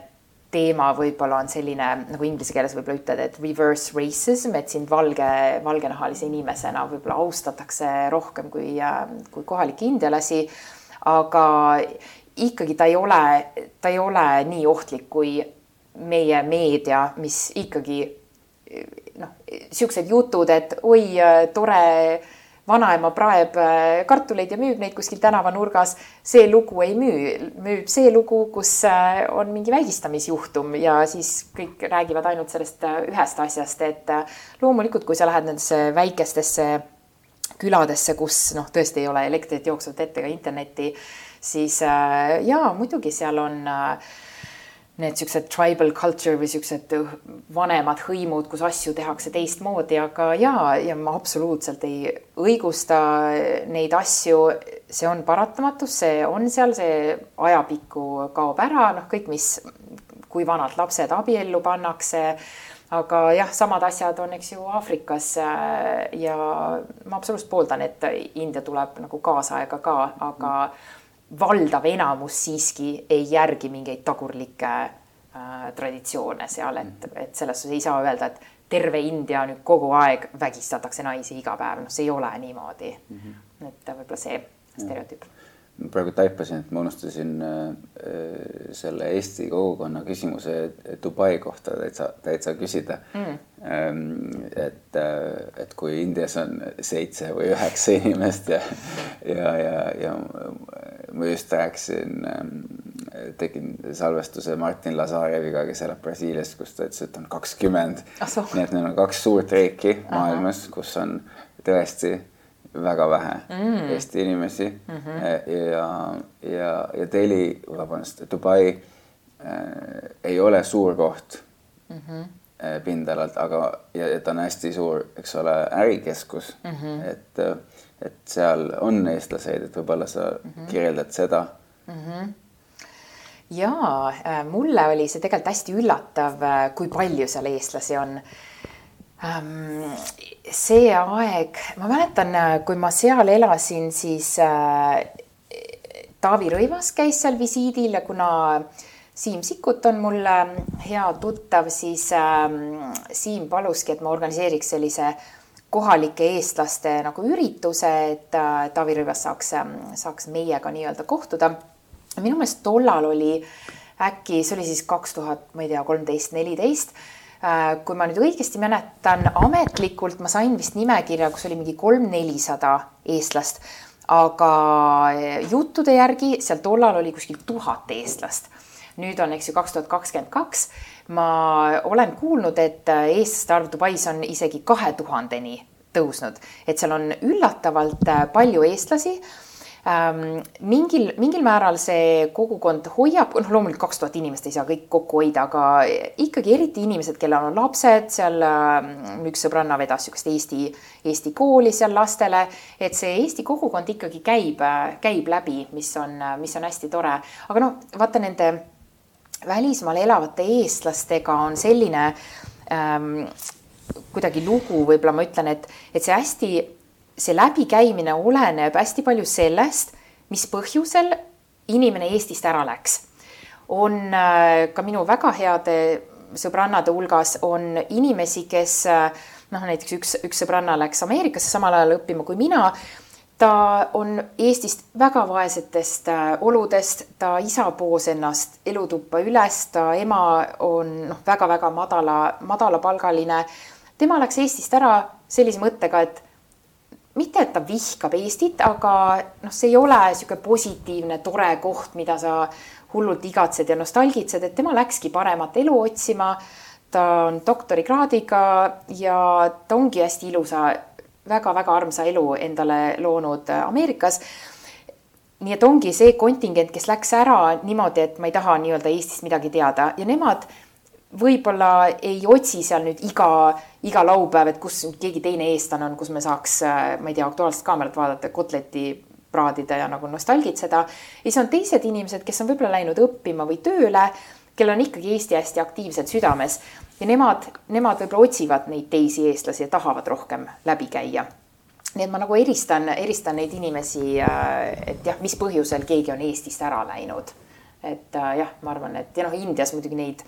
teema võib-olla on selline nagu inglise keeles võib-olla ütled, et reverse racism, et sind valge, valgenahalise inimesena võib-olla austatakse rohkem kui, ähm, kui kohalikke indialasi. aga ikkagi ta ei ole, ta ei ole nii ohtlik kui meie meedia, mis ikkagi noh, siuksed jutud, et oi, tore vanaema praeb äh, kartuleid ja müüb neid kuskil tänavanurgas. see lugu ei müü, müüb see lugu, kus äh, on mingi vägistamisjuhtum ja siis kõik räägivad ainult sellest äh, ühest asjast, et loomulikult, kui sa lähed nendesse väikestesse küladesse, kus noh, tõesti ei ole elektrit jooksvat ette ega internetti, siis jaa, muidugi seal on äh, need siuksed tribal culture või siuksed vanemad hõimud, kus asju tehakse teistmoodi, aga ja, ja ma absoluutselt ei õigusta neid asju. see on paratamatus, see on seal, see ajapikku kaob ära, noh, kõik, mis, kui vanad lapsed abiellu pannakse. aga jah, samad asjad on, eks ju, Aafrikas ja ma absoluutselt pooldan, et India tuleb nagu kaasaega ka, aga mm valdav enamus siiski ei järgi mingeid tagurlikke äh, traditsioone seal, et, et selles suhtes ei saa öelda, et terve India nüüd kogu aeg vägistatakse naisi iga päev, noh, see ei ole niimoodi mm. -hmm. et võib-olla see stereotüüp praegu taipasin, et ma unustasin äh, selle Eesti kogukonna küsimuse Dubai kohta täitsa, täitsa küsida. Mm.. Ähm, et, äh, et kui Indias on seitse või üheksa inimest ja, ja, ja, ja ma just rääkisin ähm,, tegin salvestuse Martin Lazareviga, kes elab Brasiilias, kus ta ütles, et on kakskümmend. nii et neil on kaks suurt riiki maailmas, kus on tõesti väga vähe mm. Eesti inimesi mm -hmm. ja, ja, ja Delhi, vabandust, Dubai äh, ei ole suur koht mm -hmm. pindalalt, aga, ja, ta on hästi suur, eks ole, ärikeskus mm, -hmm. et, et seal on eestlaseid, et võib-olla sa mm -hmm. kirjeldad seda mm. -hmm ja mulle oli see tegelikult hästi üllatav, kui palju seal eestlasi on see aeg, ma mäletan, kui ma seal elasin, siis äh, Taavi Rõivas käis seal visiidil ja kuna Siim Sikkut on mul hea tuttav, siis ähm, Siim paluski, et ma organiseeriks sellise kohalike eestlaste nagu ürituse, et äh, Taavi Rõivas saaks, ähm, saaks meiega nii-öelda kohtuda. minu meelest tollal oli äkki, see oli siis kaks tuhat, ma ei tea, kolmteist, neliteist Äh, kui ma nüüd õigesti mäletan, ametlikult ma sain vist nimekirja, kus oli mingi kolm-nelisada eestlast, aga äh, juttude järgi seal tollal oli kuskil tuhat eestlast. nüüd on, eks ju, kaks tuhat kakskümmend kaks. ma olen kuulnud, et äh, eestlaste arv Dubais on isegi kahe tuhandeni tõusnud, et seal on üllatavalt palju eestlasi mingil, mingil määral see kogukond hoiab, noh, loomulikult kaks tuhat inimest ei saa kõik kokku hoida, aga ikkagi eriti inimesed, kellel on lapsed, seal äh, üks sõbranna vedas niisugust Eesti, Eesti kooli seal lastele, et see Eesti kogukond ikkagi käib, käib läbi, mis on, mis on hästi tore, aga noh, vaata nende välismaal elavate eestlastega on selline ähm, kuidagi lugu, võib-olla ma ütlen, et, et see hästi, see läbikäimine oleneb hästi palju sellest, mis põhjusel inimene Eestist ära läks. on äh, ka minu väga heade sõbrannade hulgas on inimesi, kes äh, noh, näiteks üks, üks sõbranna läks Ameerikasse samal ajal õppima kui mina ta on Eestist väga vaesetest äh, oludest, ta isa poos ennast elutuppa üles, ta ema on noh, väga-väga madala, madalapalgaline. tema läks Eestist ära sellise mõttega, et mitte, et ta vihkab Eestit, aga noh, see ei ole niisugune positiivne, tore koht, mida sa hullult igatsed ja nostalgitsed, et tema läkski paremat elu otsima. ta on doktorikraadiga ja ta ongi hästi ilusa väga-väga armsa elu endale loonud Ameerikas. nii et ongi see kontingent, kes läks ära niimoodi, et ma ei taha nii-öelda Eestist midagi teada ja nemad võib-olla ei otsi seal nüüd iga, iga laupäev, et kus keegi teine eestlane on, kus me saaks, äh, ma ei tea, Aktuaalset Kaamerat vaadata, kotleti praadida ja nagu nostalgitseda. ja siis on teised inimesed, kes on võib-olla läinud õppima või tööle, kellel on ikkagi Eesti hästi aktiivselt südames ja nemad, nemad võib-olla otsivad neid teisi eestlasi ja tahavad rohkem läbi käia. nii et ma nagu eristan, eristan neid inimesi, äh, et jah, mis põhjusel keegi on Eestist ära läinud. et äh, jah, ma arvan, et ja noh, Indias muidugi neid,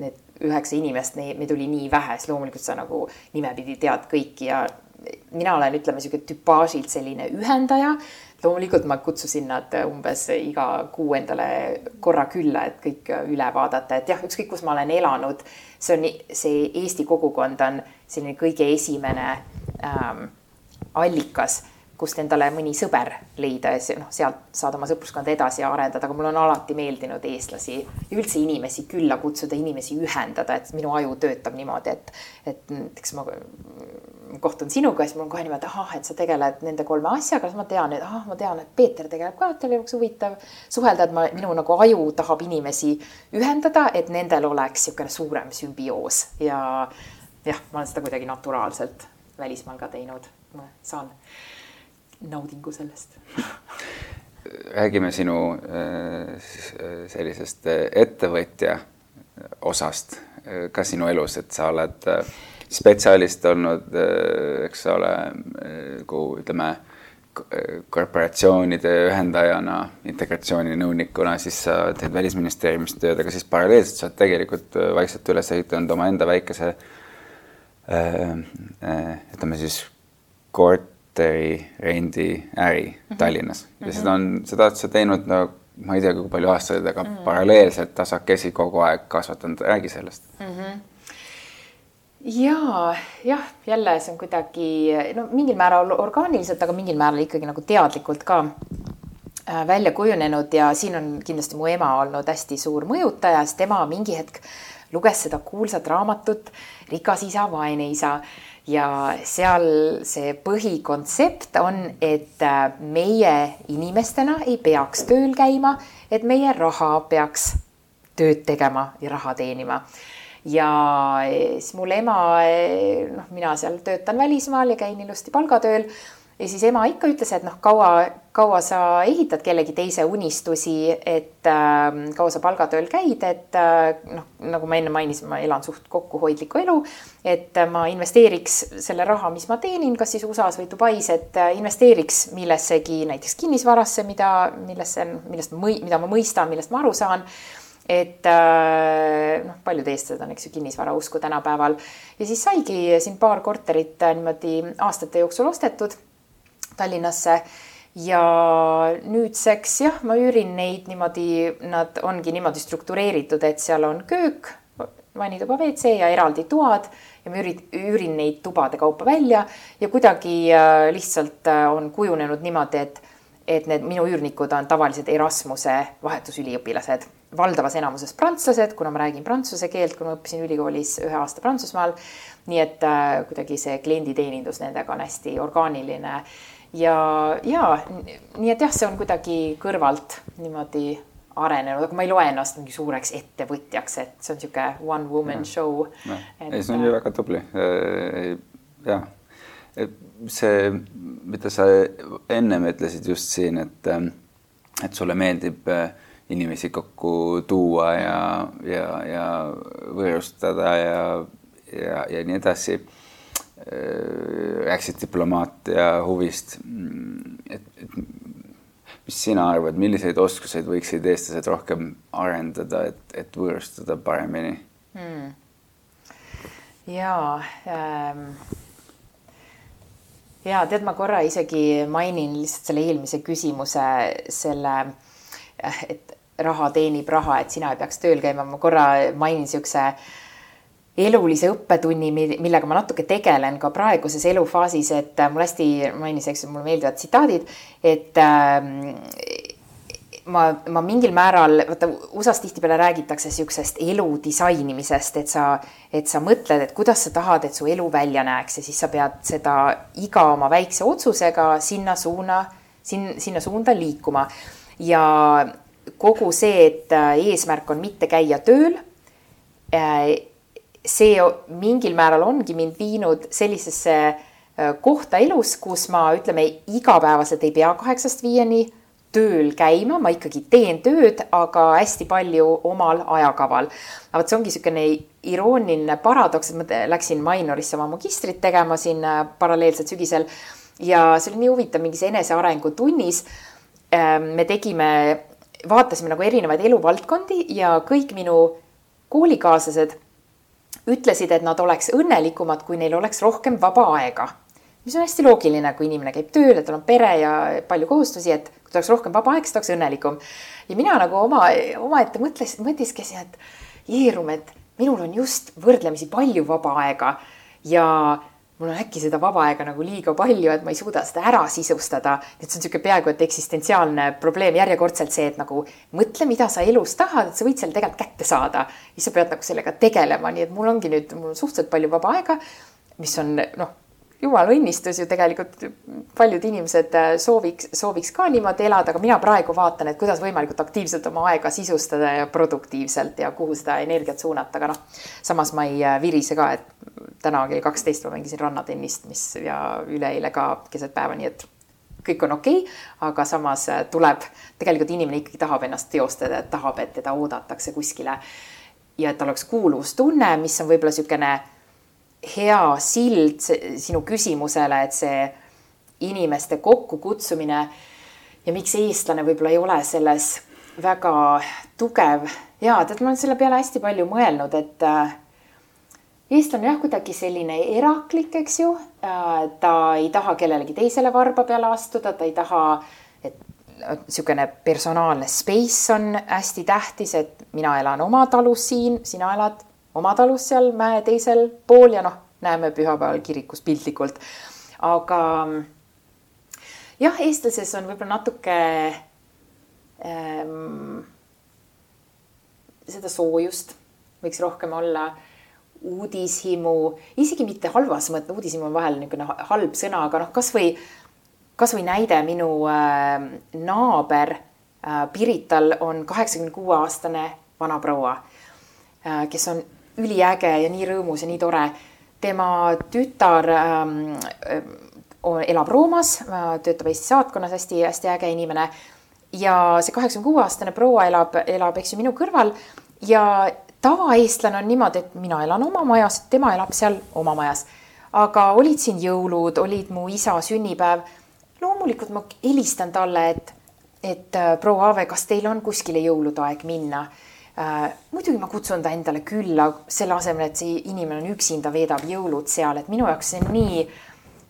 need üheksa inimest, meid oli nii vähe, siis loomulikult sa nagu nimepidi tead kõiki ja mina olen, ütleme sihuke tüpaažilt selline ühendaja. Loomulikult ma kutsusin nad umbes iga kuu endale korra külla, et kõik üle vaadata, et jah, ükskõik kus ma olen elanud, see on, see Eesti kogukond on selline kõige esimene ähm, allikas, kust endale mõni sõber leida ja noh, sealt saad oma sõpruskonda edasi arendada, aga mulle on alati meeldinud eestlasi üldse inimesi külla kutsuda, inimesi ühendada, et minu aju töötab niimoodi, et, et näiteks ma kohtun sinuga, siis mul on kohe niimoodi, ahah, et sa tegeled nende kolme asjaga, siis ma tean, et ahah, ma tean, et Peeter tegeleb ka, et tal oleks huvitav suhelda, et ma, minu nagu aju tahab inimesi ühendada, et nendel oleks niisugune suurem sümbioos. Ja jah, ma olen seda kuidagi naturaalselt välismaal ka teinud, ma saan naudingu sellest. Räägime sinu äh, sellisest ettevõtja osast. Ka sinu elus, et sa oled spetsialist olnud, äh, eks ole, äh, kuhu ütleme, korporatsioonide ühendajana, integratsiooninõunikuna, siis sa teed Välisministeeriumis tööd, aga siis paralleelselt sa oled tegelikult äh, vaikselt üles ehitanud omaenda väikese ütleme siis korteri rendiäri -hmm. Tallinnas ja seda on, seda oled sa teinud no ma ei tea, kui palju aastaid, aga mm -hmm. paralleelselt tasakesi kogu aeg kasvatanud, räägi sellest mm. -hmm ja jah, jälle see on kuidagi no mingil määral orgaaniliselt, aga mingil määral ikkagi nagu teadlikult ka äh, välja kujunenud ja siin on kindlasti mu ema olnud hästi suur mõjutaja, sest tema mingi hetk luges seda kuulsat raamatut Rikas isa, vaene isa ja seal see põhikontsept on, et äh, meie inimestena ei peaks tööl käima, et meie raha peaks tööd tegema ja raha teenima. Ja siis mul ema, noh, mina seal töötan välismaal ja käin ilusti palgatööl ja siis ema ikka ütles, et noh, kaua, kaua sa ehitad kellegi teise unistusi, et äh, kaua sa palgatööl käid, et äh, noh, nagu ma enne mainisin, ma elan suht kokkuhoidlikku elu, et äh, ma investeeriks selle raha, mis ma teenin, kas siis USA-s või Dubais, et äh, investeeriks millessegi, näiteks kinnisvarasse, mida, millesse, millest ma, mida ma mõistan, millest ma aru saan. Et äh, noh, paljud eestlased on, eks ju, kinnisvarausku tänapäeval. Ja siis saigi siin paar korterit äh, niimoodi aastate jooksul ostetud Tallinnasse ja nüüdseks jah, ma üürin neid niimoodi, nad ongi niimoodi struktureeritud, et seal on köök, vannituba, WC ja eraldi toad ja ma üürin, üürin neid tubade kaupa välja ja kuidagi äh, lihtsalt on kujunenud niimoodi, et et need minu üürnikud on tavaliselt Erasmuse vahetusüliõpilased valdavas enamuses prantslased, kuna ma räägin prantsuse keelt, kui ma õppisin ülikoolis ühe aasta Prantsusmaal. nii et äh, kuidagi see klienditeenindus nendega on hästi orgaaniline ja, ja nii et jah, see on kuidagi kõrvalt niimoodi arenenud, aga ma ei loe ennast mingi suureks ettevõtjaks, et see on niisugune one woman ja. show. ei, see on ju äh, väga tubli. Äh, jah, see, mida sa ennem ütlesid just siin, et, et sulle meeldib äh, inimesi kokku tuua ja, ja, ja võõrustada ja, ja, ja nii edasi. Rääkisid diplomaatia huvist. et, et mis sina arvad, milliseid oskuseid võiksid eestlased rohkem arendada, et, et võõrustada paremini hmm.? jaa ähm ja tead, ma korra isegi mainin lihtsalt selle eelmise küsimuse, selle, et raha teenib raha, et sina ei peaks tööl käima, ma korra mainin niisuguse elulise õppetunni, millega ma natuke tegelen ka praeguses elufaasis, et mul hästi mainis, eks mulle meeldivad tsitaadid, et ma, ma mingil määral, vaata USA-s tihtipeale räägitakse niisugusest elu disainimisest, et sa, et sa mõtled, et kuidas sa tahad, et su elu välja näeks ja siis sa pead seda iga oma väikse otsusega sinna suuna, sin-, sinna suunda liikuma. ja kogu see, et äh, eesmärk on mitte käia tööl, äh, see mingil määral ongi mind viinud sellisesse kohta elus, kus ma ütleme, igapäevaselt ei pea kaheksast viieni tööl käima, ma ikkagi teen tööd, aga hästi palju omal ajakaval. aga vot see ongi niisugune irooniline paradoks, et ma läksin Mainorisse oma magistrit tegema siin paralleelselt sügisel ja see oli nii huvitav mingis enesearengu tunnis. Me tegime, vaatasime nagu erinevaid eluvaldkondi ja kõik minu koolikaaslased ütlesid, et nad oleks õnnelikumad, kui neil oleks rohkem vaba aega mis on hästi loogiline, kui inimene käib tööl, et tal on pere ja palju kohustusi, et kui tal oleks rohkem vaba aega, siis ta oleks õnnelikum. ja mina nagu oma, omaette mõtlesin, mõtisklesin, et Jeerum, et minul on just võrdlemisi palju vaba aega ja mul on äkki seda vaba aega nagu liiga palju, et ma ei suuda seda ära sisustada. et see on niisugune peaaegu et eksistentsiaalne probleem, järjekordselt see, et nagu mõtle, mida sa elus tahad, et sa võid selle tegelikult kätte saada. siis sa pead nagu sellega tegelema, nii et mul ongi nüüd, mul on suhteliselt palju vaba aega, mis on noh jumala õnnistus ju tegelikult paljud inimesed äh, sooviks, sooviks ka niimoodi elada, aga mina praegu vaatan, et kuidas võimalikult aktiivselt oma aega sisustada ja produktiivselt ja kuhu seda energiat suunata, aga noh, samas ma ei äh, virise ka, et täna kell kaksteist ma mängisin rannatennist, mis ja üleeile ka keset päeva, nii et kõik on okei okay,, aga samas äh, tuleb, tegelikult inimene ikkagi tahab ennast teostada, tahab, et teda oodatakse kuskile. Ja et tal oleks kuuluvustunne, mis on võib-olla niisugune hea sild sinu küsimusele, et see inimeste kokkukutsumine ja miks eestlane võib-olla ei ole selles väga tugev. ja tead, ma olen selle peale hästi palju mõelnud, et äh, eestlane jah, kuidagi selline eraklik, eks ju. Äh, ta ei taha kellelegi teisele varba peale astuda, ta ei taha, et niisugune personaalne space on hästi tähtis, et mina elan oma talus siin, sina elad oma talus seal mäe teisel pool ja noh, näeme pühapäeval kirikus piltlikult. aga jah, eestlases on võib-olla natuke ähm, seda soojust võiks rohkem olla, uudishimu, isegi mitte halvas mõttes, uudishimu on vahel niisugune halb sõna, aga noh, kasvõi, kasvõi näide minu äh, naaber äh, Pirital on kaheksakümne kuue aastane vanaproua äh,, kes on üliäge ja nii rõõmus ja nii tore. tema tütar ähm, elab Roomas, töötab Eesti saatkonnas, hästi-hästi äge inimene. ja see kaheksakümne kuue aastane proua elab, elab, eks ju, minu kõrval ja tavaeestlane on niimoodi, et mina elan oma majas, tema elab seal oma majas. aga olid siin jõulud, olid mu isa sünnipäev. loomulikult ma helistan talle, et, et äh, proua Aave, kas teil on kuskile jõulude aeg minna äh,. Muidugi ma kutsun ta endale külla, selle asemel, et see inimene on üksinda, veedab jõulud seal, et minu jaoks see on nii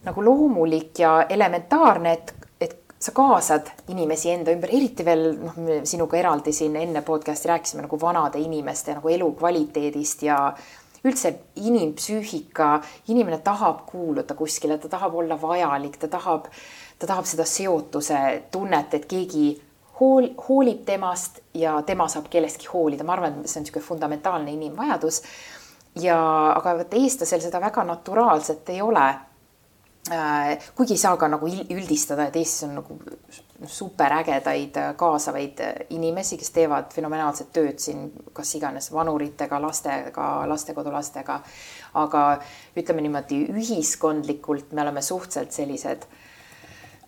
nagu loomulik ja elementaarne, et, et sa kaasad inimesi enda ümber, eriti veel noh, me sinuga eraldi siin enne podcast'i rääkisime nagu vanade inimeste nagu elukvaliteedist ja üldse inimpsüühika, inimene tahab kuuluda kuskile, ta tahab olla vajalik, ta tahab, ta tahab seda seotuse tunnet, et keegi hool, hoolib temast ja tema saab kellestki hoolida, ma arvan, et see on niisugune fundamentaalne inimvajadus. ja, aga vot eestlasel seda väga naturaalselt ei ole äh,. kuigi ei saa ka nagu üldistada, et Eestis on nagu superägedaid kaasavaid inimesi, kes teevad fenomenaalset tööd siin, kas iganes vanuritega, lastega, lastekodulastega. aga ütleme niimoodi ühiskondlikult me oleme suhteliselt sellised äh,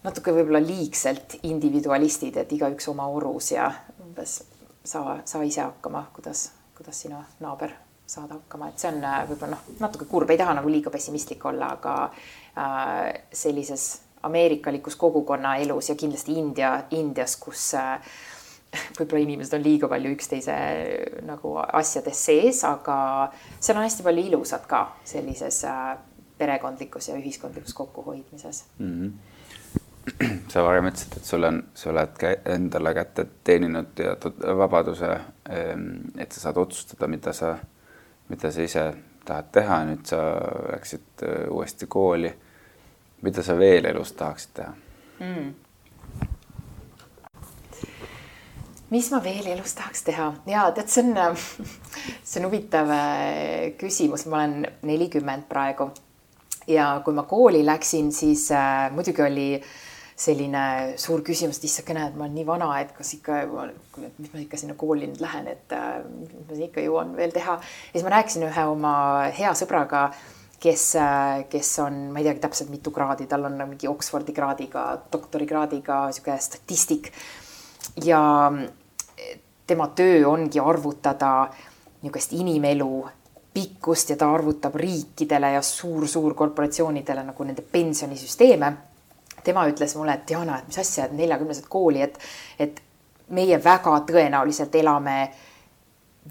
natuke võib-olla liigselt individualistid, et igaüks oma orus ja umbes saa, saa ise hakkama, kuidas, kuidas sina naaber saada hakkama, et see on äh, võib-olla noh, natuke kurb, ei taha nagu liiga pessimistlik olla, aga äh, sellises ameerikalikus kogukonna elus ja kindlasti India, Indias, kus äh, võib-olla inimesed on liiga palju üksteise nagu asjades sees, aga seal on hästi palju ilusat ka sellises äh, perekondlikus ja ühiskondlikus kokkuhoidmises. Mm. -hmm sa varem ütlesid, et sul on, sa oled endale kätte teeninud teatud vabaduse, ehm, et sa saad otsustada, mida sa, mida sa ise tahad teha, nüüd sa läksid äh, uuesti kooli. mida sa veel elus tahaksid teha mm.? mis ma veel elus tahaks teha ja tead, see on, see on huvitav äh, küsimus, ma olen nelikümmend praegu ja kui ma kooli läksin, siis äh, muidugi oli selline suur küsimus, et issakene, et ma olen nii vana, et kas ikka, mis ma ikka sinna kooli nüüd lähen, et äh, mis ma ikka jõuan veel teha. ja siis ma rääkisin ühe oma hea sõbraga, kes, äh, kes on, ma ei teagi täpselt mitu kraadi, tal on mingi Oxfordi kraadiga, doktorikraadiga sihuke statistik ja tema töö ongi arvutada niisugust inimelu pikkust ja ta arvutab riikidele ja suur-suur korporatsioonidele nagu nende pensionisüsteeme. Tema ütles mulle, et Diana, et mis asja, et neljakümnesed kooli, et, et meie väga tõenäoliselt elame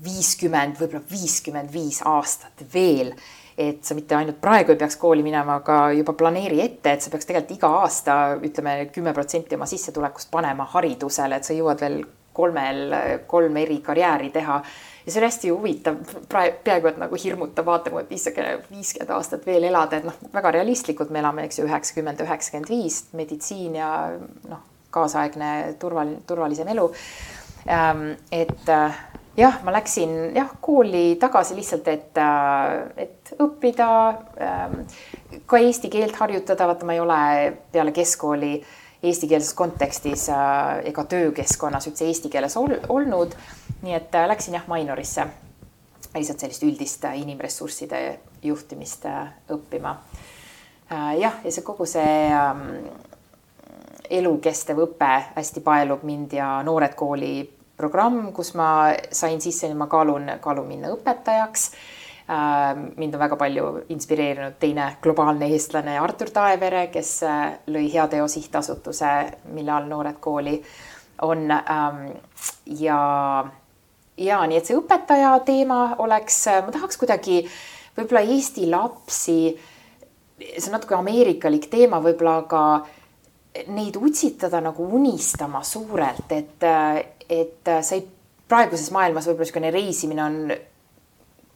viiskümmend, võib-olla viiskümmend viis aastat veel. Et sa mitte ainult praegu ei peaks kooli minema, aga juba planeeri ette, et sa peaks tegelikult iga aasta ütleme kümme protsenti oma sissetulekust panema haridusele, et sa jõuad veel kolmel, kolm eri karjääri teha. ja see oli hästi huvitav, peaaegu et nagu hirmutav vaatama, et issakene viiskümmend aastat veel elada, et noh, väga realistlikult me elame, eks ju, üheksakümmend, üheksakümmend viis, meditsiin ja noh, kaasaegne turvaline, turvalisem elu. Ähm, et äh, jah, ma läksin jah kooli tagasi lihtsalt, et, äh, et õppida, ähm, ka eesti keelt harjutada, vaata, ma ei ole peale keskkooli eestikeelses kontekstis äh, ega töökeskkonnas üldse eesti keeles ol, olnud. nii et äh, läksin jah minorisse lihtsalt sellist üldist äh, inimressursside juhtimist õppima. jah, ja see kogu see ähm, elukestev õpe hästi paelub mind ja Noored Kooli programm, kus ma sain sisse, ma kaalun, kaalun minna õpetajaks mind on väga palju inspireerinud teine globaalne eestlane Artur Taevere, kes äh, lõi Heateo sihtasutuse, mille all Noored Kooli on. Ähm, ja, ja nii, et see õpetaja teema oleks, äh, ma tahaks kuidagi võib-olla Eesti lapsi, see on natuke ameerikalik teema võib-olla, aga neid utsitada nagu unistama suurelt, et, äh, et sa ei, praeguses maailmas võib-olla niisugune reisimine on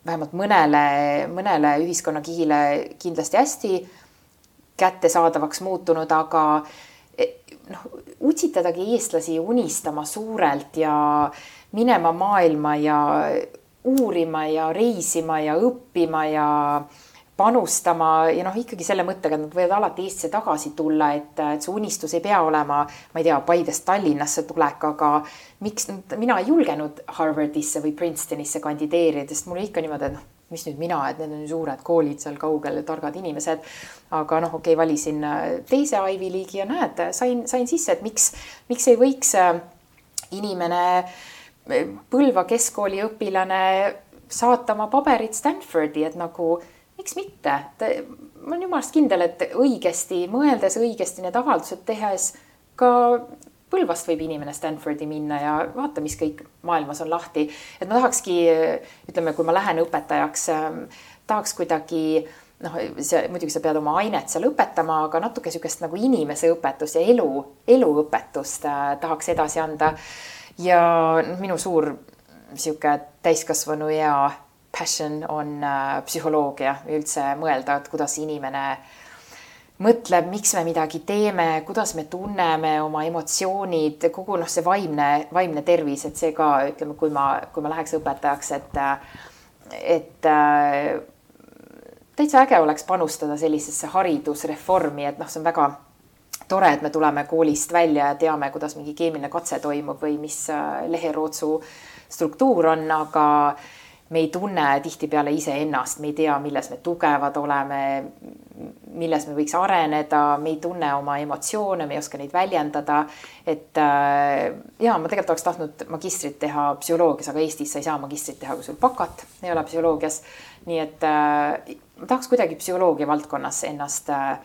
vähemalt mõnele, mõnele ühiskonnakihile kindlasti hästi kättesaadavaks muutunud, aga e, noh, utsitadagi eestlasi unistama suurelt ja minema maailma ja uurima ja reisima ja õppima ja panustama ja noh, ikkagi selle mõttega, et nad võivad alati Eestisse tagasi tulla, et, et see unistus ei pea olema, ma ei tea, Paidest Tallinnasse tulek, aga miks mina ei julgenud Harvardisse või Princetonisse kandideerida, sest mul ikka niimoodi, et noh, mis nüüd mina, et need on suured koolid seal kaugel, targad inimesed. aga noh, okei okay,, valisin äh, teise Ivy League'i ja näed, sain, sain sisse, et miks, miks ei võiks äh, inimene, äh, Põlva keskkooli õpilane saata oma paberid Stanfordi, et nagu miks mitte, ma olen jumalast kindel, et õigesti mõeldes, õigesti need avaldused tehes ka Põlvast võib inimene Stanfordi minna ja vaata, mis kõik maailmas on lahti. et ma tahakski, ütleme, kui ma lähen õpetajaks, ähm, tahaks kuidagi noh, see muidugi sa pead oma ainet seal õpetama, aga natuke niisugust nagu inimese õpetust ja elu, eluõpetust äh, tahaks edasi anda. ja noh, minu suur niisugune täiskasvanuea passion on äh, psühholoogia üldse mõelda, et kuidas inimene mõtleb, miks me midagi teeme, kuidas me tunneme oma emotsioonid, kogu noh, see vaimne, vaimne tervis, et see ka ütleme, kui ma, kui ma läheks õpetajaks, et, et äh, täitsa äge oleks panustada sellisesse haridusreformi, et noh, see on väga tore, et me tuleme koolist välja ja teame, kuidas mingi keemiline katse toimub või mis äh, leherootsu struktuur on, aga me ei tunne tihtipeale iseennast, me ei tea, milles me tugevad oleme, milles me võiks areneda, me ei tunne oma emotsioone, me ei oska neid väljendada. et äh, ja ma tegelikult oleks tahtnud magistrit teha psühholoogias, aga Eestis sa ei saa magistrit teha, kui sul bakat ei ole psühholoogias. nii et äh, ma tahaks kuidagi psühholoogia valdkonnas ennast äh,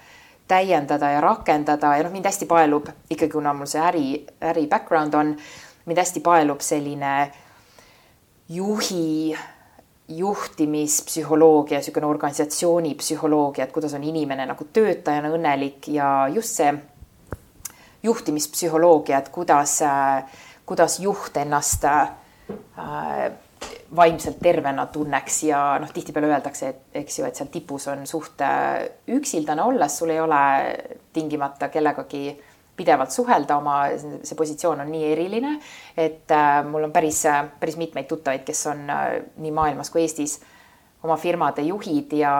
täiendada ja rakendada ja noh, mind hästi paelub ikkagi, kuna mul see äri, äri background on, mind hästi paelub selline juhi juhtimispsühholoogia, niisugune organisatsiooni psühholoogia, et kuidas on inimene nagu töötajana õnnelik ja just see juhtimispsühholoogia, et kuidas, kuidas juht ennast äh, vaimselt tervena tunneks ja noh, tihtipeale öeldakse, et eks ju, et seal tipus on suht äh, üksildane olles, sul ei ole tingimata kellegagi pidevalt suhelda, oma, see positsioon on nii eriline, et äh, mul on päris, päris mitmeid tuttavaid, kes on äh, nii maailmas kui Eestis oma firmade juhid ja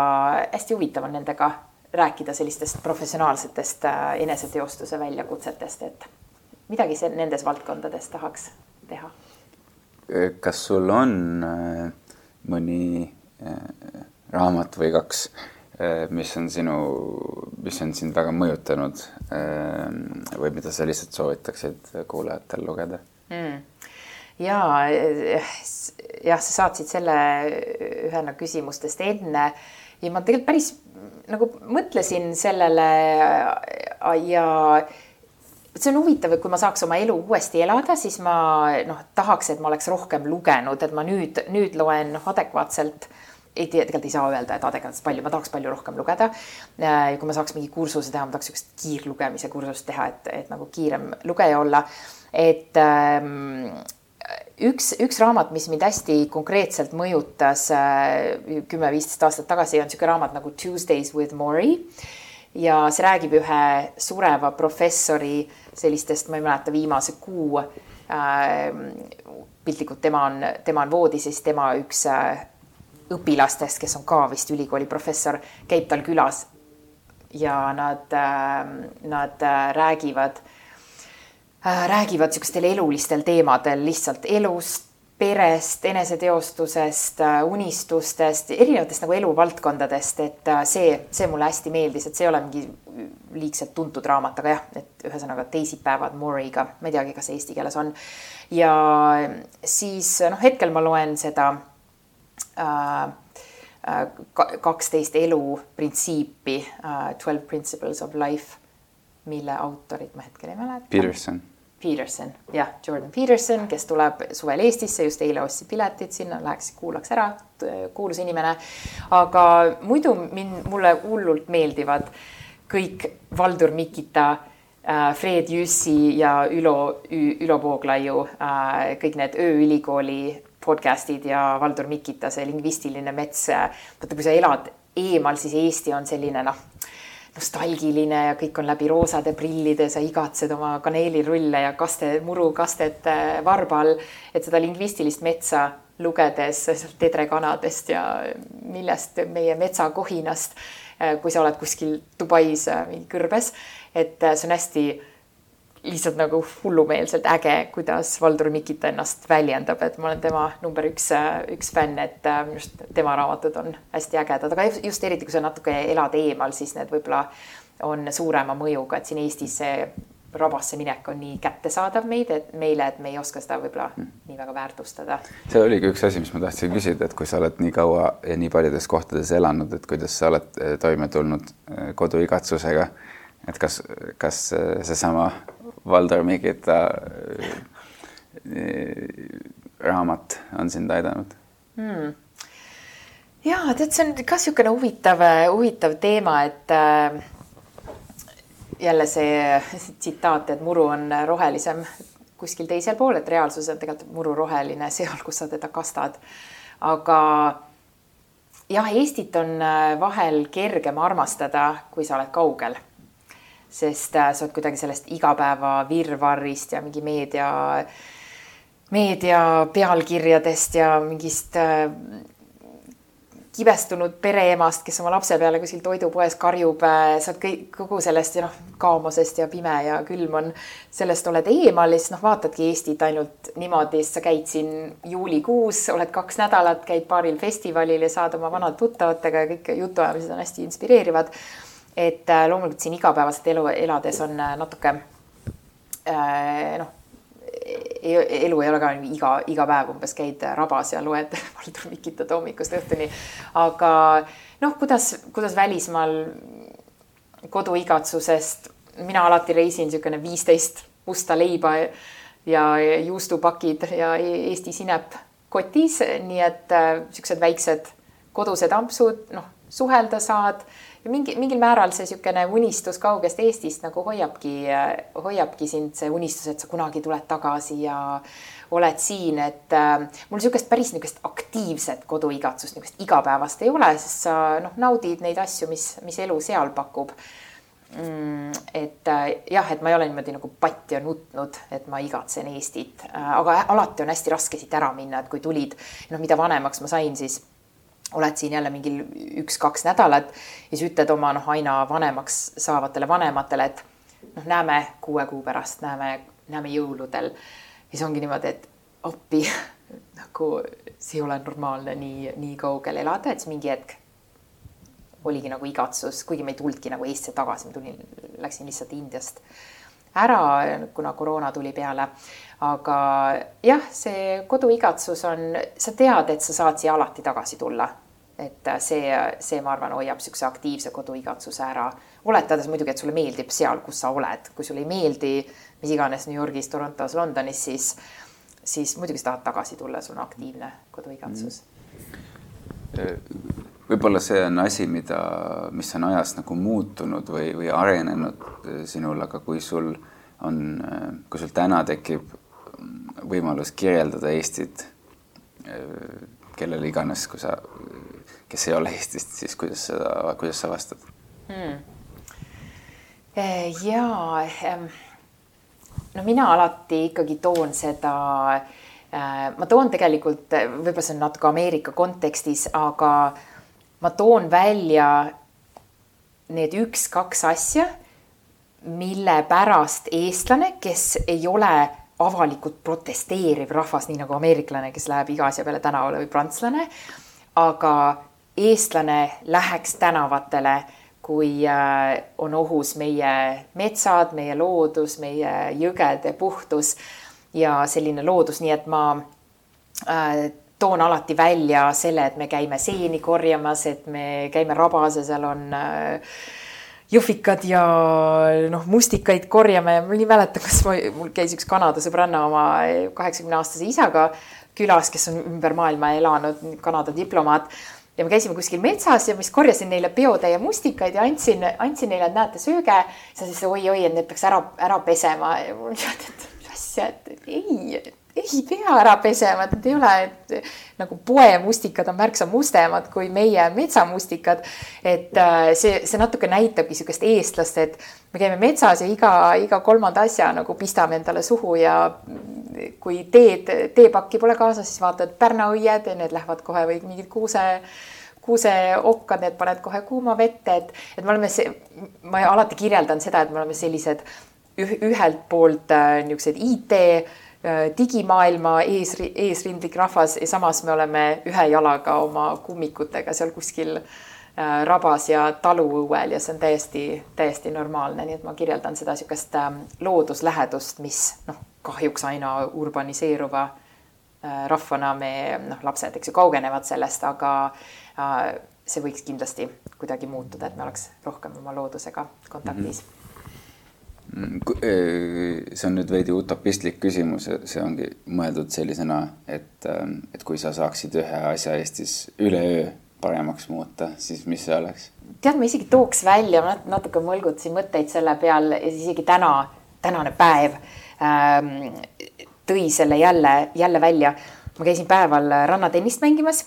hästi huvitav on nendega rääkida sellistest professionaalsetest äh, eneseteostuse väljakutsetest, et midagi see nendes valdkondades tahaks teha. kas sul on mõni raamat või kaks Äh, mis on sinu, mis on sind väga mõjutanud äh, või mida sa lihtsalt soovitaksid kuulajatel lugeda mm.? ja jah, sa saatsid selle ühena küsimustest enne ja ma tegelikult päris nagu mõtlesin sellele ja see on huvitav, et kui ma saaks oma elu uuesti elada, siis ma noh, tahaks, et ma oleks rohkem lugenud, et ma nüüd, nüüd loen noh, adekvaatselt ei tegelikult ei saa öelda, et adekvaatselt palju, ma tahaks palju rohkem lugeda. kui ma saaks mingi kursuse teha, ma tahaks niisugust kiirlugemise kursust teha, et, et nagu kiirem lugeja olla. et ähm, üks, üks raamat, mis mind hästi konkreetselt mõjutas äh, kümme-viisteist äh, aastat tagasi, on niisugune raamat nagu Tuesdays with Maury. ja see räägib ühe sureva professori sellistest, ma ei mäleta, viimase kuu äh, piltlikult tema on, tema on voodis ja siis tema üks äh, õpilastest, kes on ka vist ülikooli professor, käib tal külas ja nad, ähm, nad äh, räägivad, äh, räägivad niisugustel elulistel teemadel lihtsalt elust, perest, eneseteostusest, äh, unistustest, erinevatest nagu eluvaldkondadest, et see, see mulle hästi meeldis, et see ei ole mingi liigselt tuntud raamat, aga jah, et ühesõnaga teisipäevad Murray'ga, ma ei teagi, kas eesti keeles on. ja siis noh, hetkel ma loen seda kaksteist elu printsiipi, äh, Twelve Principles of Life, mille autorit ma hetkel ei mäleta. Peterson. Peterson, jah, Jordan Peterson, kes tuleb suvel Eestisse, just eile ostsin piletid sinna, läheks kuulaks ära, kuulus inimene. aga muidu mind, mulle hullult meeldivad kõik Valdur Mikita Fred Jüssi ja Ülo, Ülo Vooglaiu, kõik need ööülikooli podcast'id ja Valdur Mikita, see lingvistiline mets. vaata, kui sa elad eemal, siis Eesti on selline noh, nostalgiline ja kõik on läbi roosade prillide, sa igatsed oma kaneelirulle ja kaste, murukastet äh, varba all. et seda lingvistilist metsa lugedes sealt tedrekanadest ja millest meie metsakohinast, äh, kui sa oled kuskil Dubais äh, kõrbes, et see on hästi lihtsalt nagu hullumeelselt äge, kuidas Valdur Mikita ennast väljendab, et ma olen tema number üks, üks fänn, et äh, minu arust tema raamatud on hästi ägedad, aga just eriti, kui sa natuke elad eemal, siis need võib-olla on suurema mõjuga, et siin Eestis see rabasse minek on nii kättesaadav meid, et meile, et me ei oska seda võib-olla mm. nii väga väärtustada. see oligi üks asi, mis ma tahtsin küsida, et kui sa oled nii kaua ja nii paljudes kohtades elanud, et kuidas sa oled eh, toime tulnud eh, koduigatsusega, et kas, kas seesama Valdur Mikita äh, raamat on sind aidanud hmm.? ja tead, see on ka niisugune huvitav, huvitav teema, et äh, jälle see tsitaat, et muru on rohelisem kuskil teisel pool, et reaalsus on tegelikult muru roheline seal, kus sa teda kastad. aga jah, Eestit on äh, vahel kergem armastada, kui sa oled kaugel sest äh, sa oled kuidagi sellest igapäeva virvarrist ja mingi meedia, meedia pealkirjadest ja mingist äh, kibestunud pereemast, kes oma lapse peale kuskil toidupoes karjub, saad kõik, kogu sellest ja noh, kaamosest ja pime ja külm on, sellest oled eemal ja siis noh, vaatadki Eestit ainult niimoodi, sa käid siin juulikuus, oled kaks nädalat, käid paaril festivalil ja saad oma vanad tuttavatega ja kõik jutuajamised on hästi inspireerivad. Et äh, loomulikult siin igapäevaselt elu elades on äh, natuke äh, noh elu ei ole ka iga, iga päev umbes käid rabas ja loed Valdur Mikitat hommikust õhtuni. aga noh, kuidas, kuidas välismaal koduigatsusest, mina alati reisin niisugune viisteist musta leiba ja juustupakid ja Eesti sinep kotis, nii et niisugused väiksed kodused ampsud, noh, suhelda saad mingi, mingil määral see niisugune unistus kaugest Eestist nagu hoiabki, hoiabki sind see unistus, et sa kunagi tuled tagasi ja oled siin, et äh, mul niisugust päris niisugust aktiivset koduigatsust, niisugust igapäevast ei ole, sest sa noh, naudid neid asju, mis, mis elu seal pakub mm,. et äh, jah, et ma ei ole niimoodi nagu patti ja nutnud, et ma igatsen Eestit äh,, aga alati on hästi raske siit ära minna, et kui tulid, noh, mida vanemaks ma sain, siis oled siin jälle mingil üks-kaks nädalat ja siis ütled oma noh, aina vanemaks saavatele vanematele, et noh, näeme kuue kuu pärast, näeme, näeme jõuludel. siis ongi niimoodi, et appi nagu see ei ole normaalne nii, nii kaugel elada, et siis mingi hetk oligi nagu igatsus, kuigi me ei tulnudki nagu Eestisse tagasi, ma tulin, läksin lihtsalt Indiast ära, kuna koroona tuli peale. aga jah, see koduigatsus on, sa tead, et sa saad siia alati tagasi tulla et see, see, ma arvan, hoiab niisuguse aktiivse koduigatsuse ära. oletades muidugi, et sulle meeldib seal, kus sa oled, kui sulle ei meeldi mis iganes New Yorgis, Torontos, Londonis, siis, siis muidugi sa tahad tagasi tulla, sul on aktiivne koduigatsus mm.. Võib-olla see on asi, mida, mis on ajas nagu muutunud või, või arenenud sinul, aga kui sul on, kui sul täna tekib võimalus kirjeldada Eestit kellele iganes, kui sa kes ei ole Eestist, siis kuidas seda, kuidas sa vastad hmm.? Eh, ja ehm, no mina alati ikkagi toon seda, ma toon tegelikult, võib-olla see on natuke Ameerika kontekstis, aga ma toon välja need üks-kaks asja, mille pärast eestlane, kes ei ole avalikult protesteeriv rahvas, nii nagu ameeriklane, kes läheb iga asja peale tänavale või prantslane, aga eestlane läheks tänavatele, kui äh, on ohus meie metsad, meie loodus, meie jõgede puhtus ja selline loodus, nii et ma äh, toon alati välja selle, et me käime seeni korjamas, et me käime rabas ja seal on äh, jõhvikad ja noh, mustikaid korjame. Ja ma nii mäletan, kas ma, mul käis üks Kanada sõbranna oma kaheksakümne aastase isaga külas, kes on ümber maailma elanud, Kanada diplomaat. Ja me käisime kuskil metsas ja ma siis korjasin neile peotäie mustikaid ja andsin, andsin neile, et näete, sööge. siis nad oi-oi, et need peaks ära, ära pesema. Ja mul niimoodi, et mis asja, et ei, ei pea ära pesema, et need ei ole, et nagu poemustikad on märksa mustemad kui meie metsamustikad. et äh, see, see natuke näitabki niisugust eestlast, et me käime metsas ja iga, iga kolmanda asja nagu pistame endale suhu ja kui teed, teepakki pole kaasas, siis vaatad pärnaõied need lähevad kohe või mingid kuuse, kuuseokkad, need paned kohe kuuma vette, et, et me oleme see, ma alati kirjeldan seda, et me oleme sellised ühelt poolt äh, niisugused IT digimaailma ees, eesrindlik rahvas ja samas me oleme ühe jalaga oma kummikutega seal kuskil äh, rabas ja taluõuel ja see on täiesti, täiesti normaalne, nii et ma kirjeldan seda niisugust ähm, looduslähedust, mis noh kahjuks aina urbaniseeruva äh, rahvana me noh, lapsed, eks ju, kaugenevad sellest, aga äh, see võiks kindlasti kuidagi muutuda, et me oleks rohkem oma loodusega kontaktis mm. -hmm see on nüüd veidi utopistlik küsimus, see ongi mõeldud sellisena, et, et kui sa saaksid ühe asja Eestis üleöö paremaks muuta, siis mis see oleks? tead, ma isegi tooks välja, ma natuke mõlgutasin mõtteid selle peal ja siis isegi täna, tänane päev Ähm, tõi selle jälle, jälle välja. ma käisin päeval rannatennist mängimas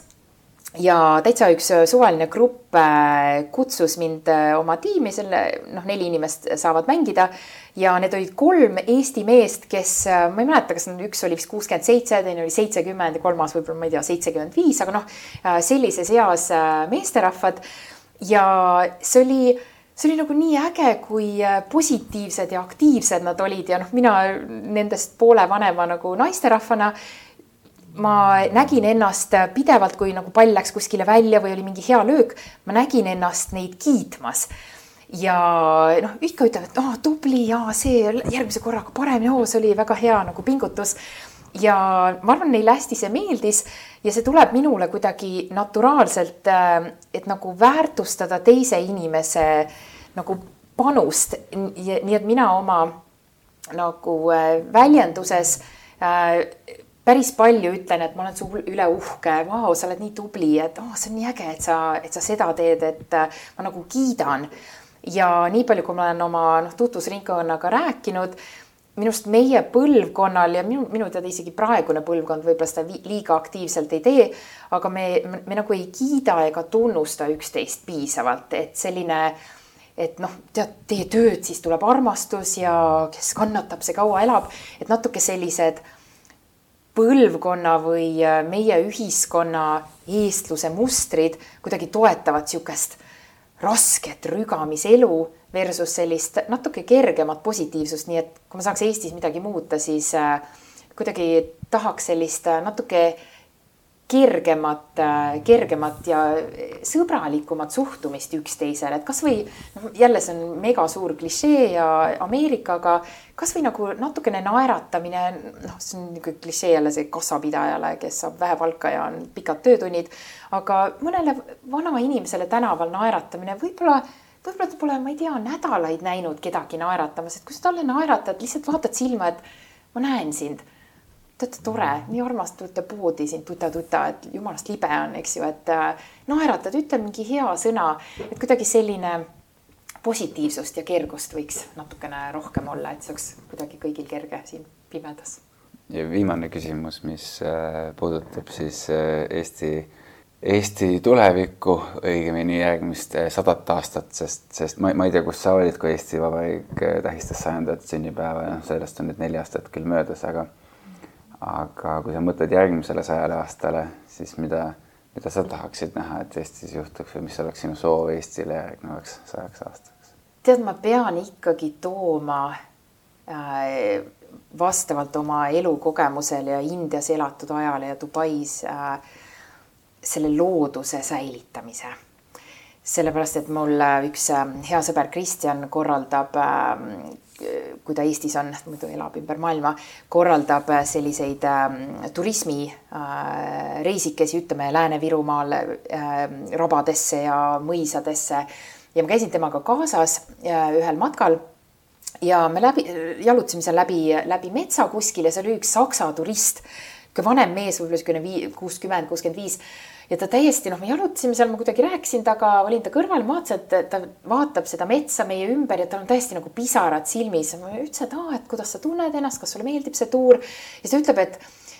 ja täitsa üks suvaline grupp äh, kutsus mind äh, oma tiimi, selle noh, neli inimest saavad mängida ja need olid kolm Eesti meest, kes äh, ma ei mäleta, kas nad, üks oli vist kuuskümmend seitse, teine oli seitsekümmend ja kolmas võib-olla ma ei tea, seitsekümmend viis, aga noh, sellises eas meesterahvad. ja see oli see oli nagu nii äge, kui positiivsed ja aktiivsed nad olid ja noh, mina nendest poole vanema nagu naisterahvana ma nägin ennast pidevalt, kui nagu pall läks kuskile välja või oli mingi hea löök, ma nägin ennast neid kiitmas. ja noh, ikka ütlevad, et oh, tubli ja see järgmise korraga paremini, oo, see oli väga hea nagu pingutus. ja ma arvan, neile hästi see meeldis ja see tuleb minule kuidagi naturaalselt, äh, et nagu väärtustada teise inimese nagu panust. nii et mina oma nagu äh, väljenduses äh, päris palju ütlen, et ma olen su üle uhke, vau, sa oled nii tubli, et oh, see on nii äge, et sa, et sa seda teed, et äh, ma nagu kiidan. ja nii palju, kui ma olen oma noh, tutvusringkonnaga rääkinud, minu arust meie põlvkonnal ja minu, minu teada isegi praegune põlvkond võib-olla seda liiga aktiivselt ei tee, aga me, me, me nagu ei kiida ega tunnusta üksteist piisavalt, et selline et noh, tead, tee tööd, siis tuleb armastus ja kes kannatab, see kaua elab, et natuke sellised põlvkonna või äh, meie ühiskonna eestluse mustrid kuidagi toetavad niisugust rasket rügamiselu versus sellist natuke kergemat positiivsust, nii et kui ma saaks Eestis midagi muuta, siis äh, kuidagi tahaks sellist äh, natuke kergemat, kergemat ja sõbralikumat suhtumist üksteisele, et kasvõi noh, jälle see on mega suur klišee ja Ameerikaga kasvõi nagu natukene naeratamine, noh, see on niisugune klišee jälle see kassapidajale, kes saab vähe palka ja on pikad töötunnid. aga mõnele vanainimesele tänaval naeratamine võib-olla võib-olla ta pole, ma ei tea, nädalaid näinud kedagi naeratamas, et kui sa talle naeratad, lihtsalt vaatad silma, et ma näen sind te olete tore, nii armas, tulete poodi siin tuta-tuta, et jumalast libe on, eks ju, et äh, naeratad, ütle mingi hea sõna, et kuidagi selline positiivsust ja kergust võiks natukene rohkem olla, et see oleks kuidagi kõigil kerge siin pimedas. ja viimane küsimus, mis äh, puudutab siis äh, Eesti, Eesti tulevikku, õigemini järgmist sadat aastat, sest, sest ma, ma ei tea, kus sa olid, kui Eesti Vabariik tähistas sajandat sünnipäeva noh, sellest on nüüd neli aastat küll möödas, aga aga kui sa mõtled järgmisele sajale aastale, siis mida, mida sa tahaksid näha, et Eestis juhtuks või mis oleks sinu soov Eestile järgnevaks sajaks aastaks? tead, ma pean ikkagi tooma äh, vastavalt oma elukogemusele ja Indias elatud ajale ja Dubais äh, selle looduse säilitamise sellepärast, et mul äh, üks äh, hea sõber Kristjan korraldab äh, kui ta Eestis on, muidu elab ümber maailma, korraldab selliseid äh, turismireisikesi äh,, ütleme Lääne-Virumaal äh, rabadesse ja mõisadesse. ja ma käisin temaga kaasas äh, ühel matkal ja me läbi, jalutasime seal läbi, läbi metsa kuskil ja seal oli üks saksa turist, vanem mees, võib-olla niisugune kuuskümmend, kuuskümmend viis ja ta täiesti noh, me jalutasime seal, ma kuidagi rääkisin temaga, olin ta kõrval, vaatasin, et ta vaatab seda metsa meie ümber ja tal on täiesti nagu pisarad silmis. ma ütlesin, et aa, et kuidas sa tunned ennast, kas sulle meeldib see tuur ja siis ta ütleb, et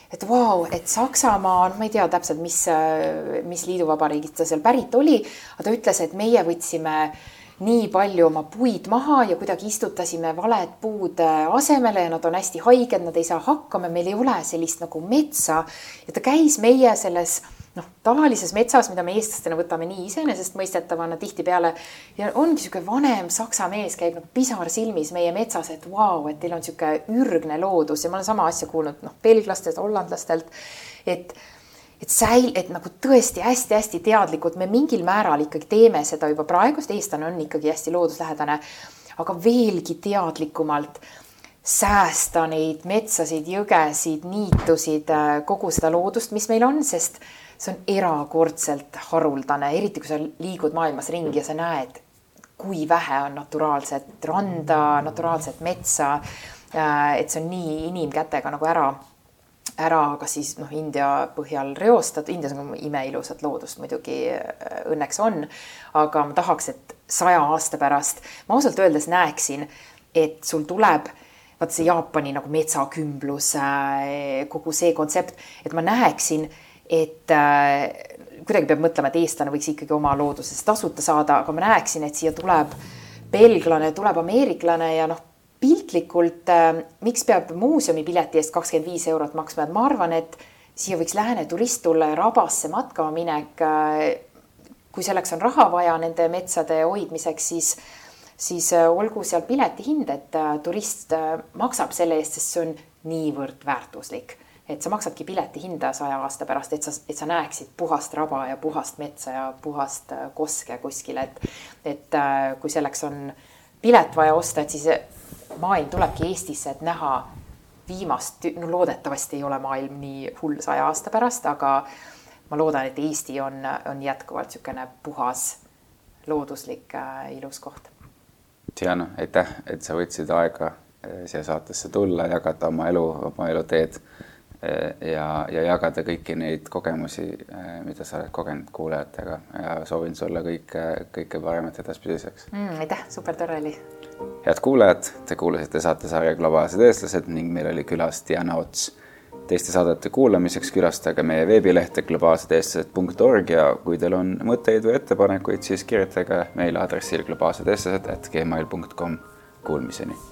et vau wow,, et Saksamaa, noh, ma ei tea täpselt, mis, mis liiduvabariigist ta seal pärit oli, aga ta ütles, et meie võtsime nii palju oma puid maha ja kuidagi istutasime valed puud asemele ja nad on hästi haiged, nad ei saa hakkama, meil ei ole sellist nagu metsa. ja ta käis meie selles noh, tavalises metsas, mida me eestlastena võtame nii iseenesestmõistetavana tihtipeale ja ongi niisugune vanem saksa mees käib nagu pisar silmis meie metsas, et vau, et teil on niisugune ürgne loodus. Ja ma olen sama asja kuulnud noh, belglastelt, hollandlastelt, et et säil-, et nagu tõesti hästi-hästi teadlikult me mingil määral ikkagi teeme seda juba praegu, sest eestlane on ikkagi hästi looduslähedane, aga veelgi teadlikumalt säästa neid metsasid, jõgesid, niitusid, kogu seda loodust, mis meil on, sest see on erakordselt haruldane, eriti kui sa liigud maailmas ringi ja sa näed, kui vähe on naturaalset randa, naturaalset metsa. Äh, et see on nii inimkätega nagu ära, ära kas siis noh, India põhjal reostatud, Indias on imeilusat loodust muidugi äh, õnneks on, aga ma tahaks, et saja aasta pärast ma ausalt öeldes näeksin, et sul tuleb vaat see Jaapani nagu metsakümblus, äh, kogu see kontsept, et ma näeksin et äh, kuidagi peab mõtlema, et eestlane võiks ikkagi oma loodusest tasuta saada, aga ma näeksin, et siia tuleb belglane, tuleb ameeriklane ja noh, piltlikult äh,, miks peab muuseumi pileti eest kakskümmend viis eurot maksma, et ma arvan, et siia võiks Lääne turist tulla ja rabasse matkama minek äh,. kui selleks on raha vaja nende metsade hoidmiseks, siis, siis olgu seal pileti hind, et turist maksab selle eest, sest see on niivõrd väärtuslik et sa maksadki pileti hinda saja aasta pärast, et sa, et sa näeksid puhast raba ja puhast metsa ja puhast äh, koske kuskil, et, et äh, kui selleks on pilet vaja osta, et siis maailm tulebki Eestisse, et näha viimast, no loodetavasti ei ole maailm nii hull saja aasta pärast, aga ma loodan, et Eesti on, on jätkuvalt niisugune puhas, looduslik äh,, ilus koht. Diana, aitäh, et sa võtsid aega äh, siia saatesse tulla, jagada oma elu, oma eluteed ja, ja jagada kõiki neid kogemusi, eh, mida sa oled kogenud kuulajatega ja soovin sulle kõike, kõike paremat edaspidiseks mm,. aitäh, super tore oli. head kuulajad, te kuulasite saatesarja Globaalsed eestlased ning meil oli külas Diana Ots. teiste saadete kuulamiseks külastage meie veebilehte globaalsedeestlased.org ja kui teil on mõtteid või ettepanekuid, siis kirjutage meile aadressil globaalsedeestlased.gmail.com. Kuulmiseni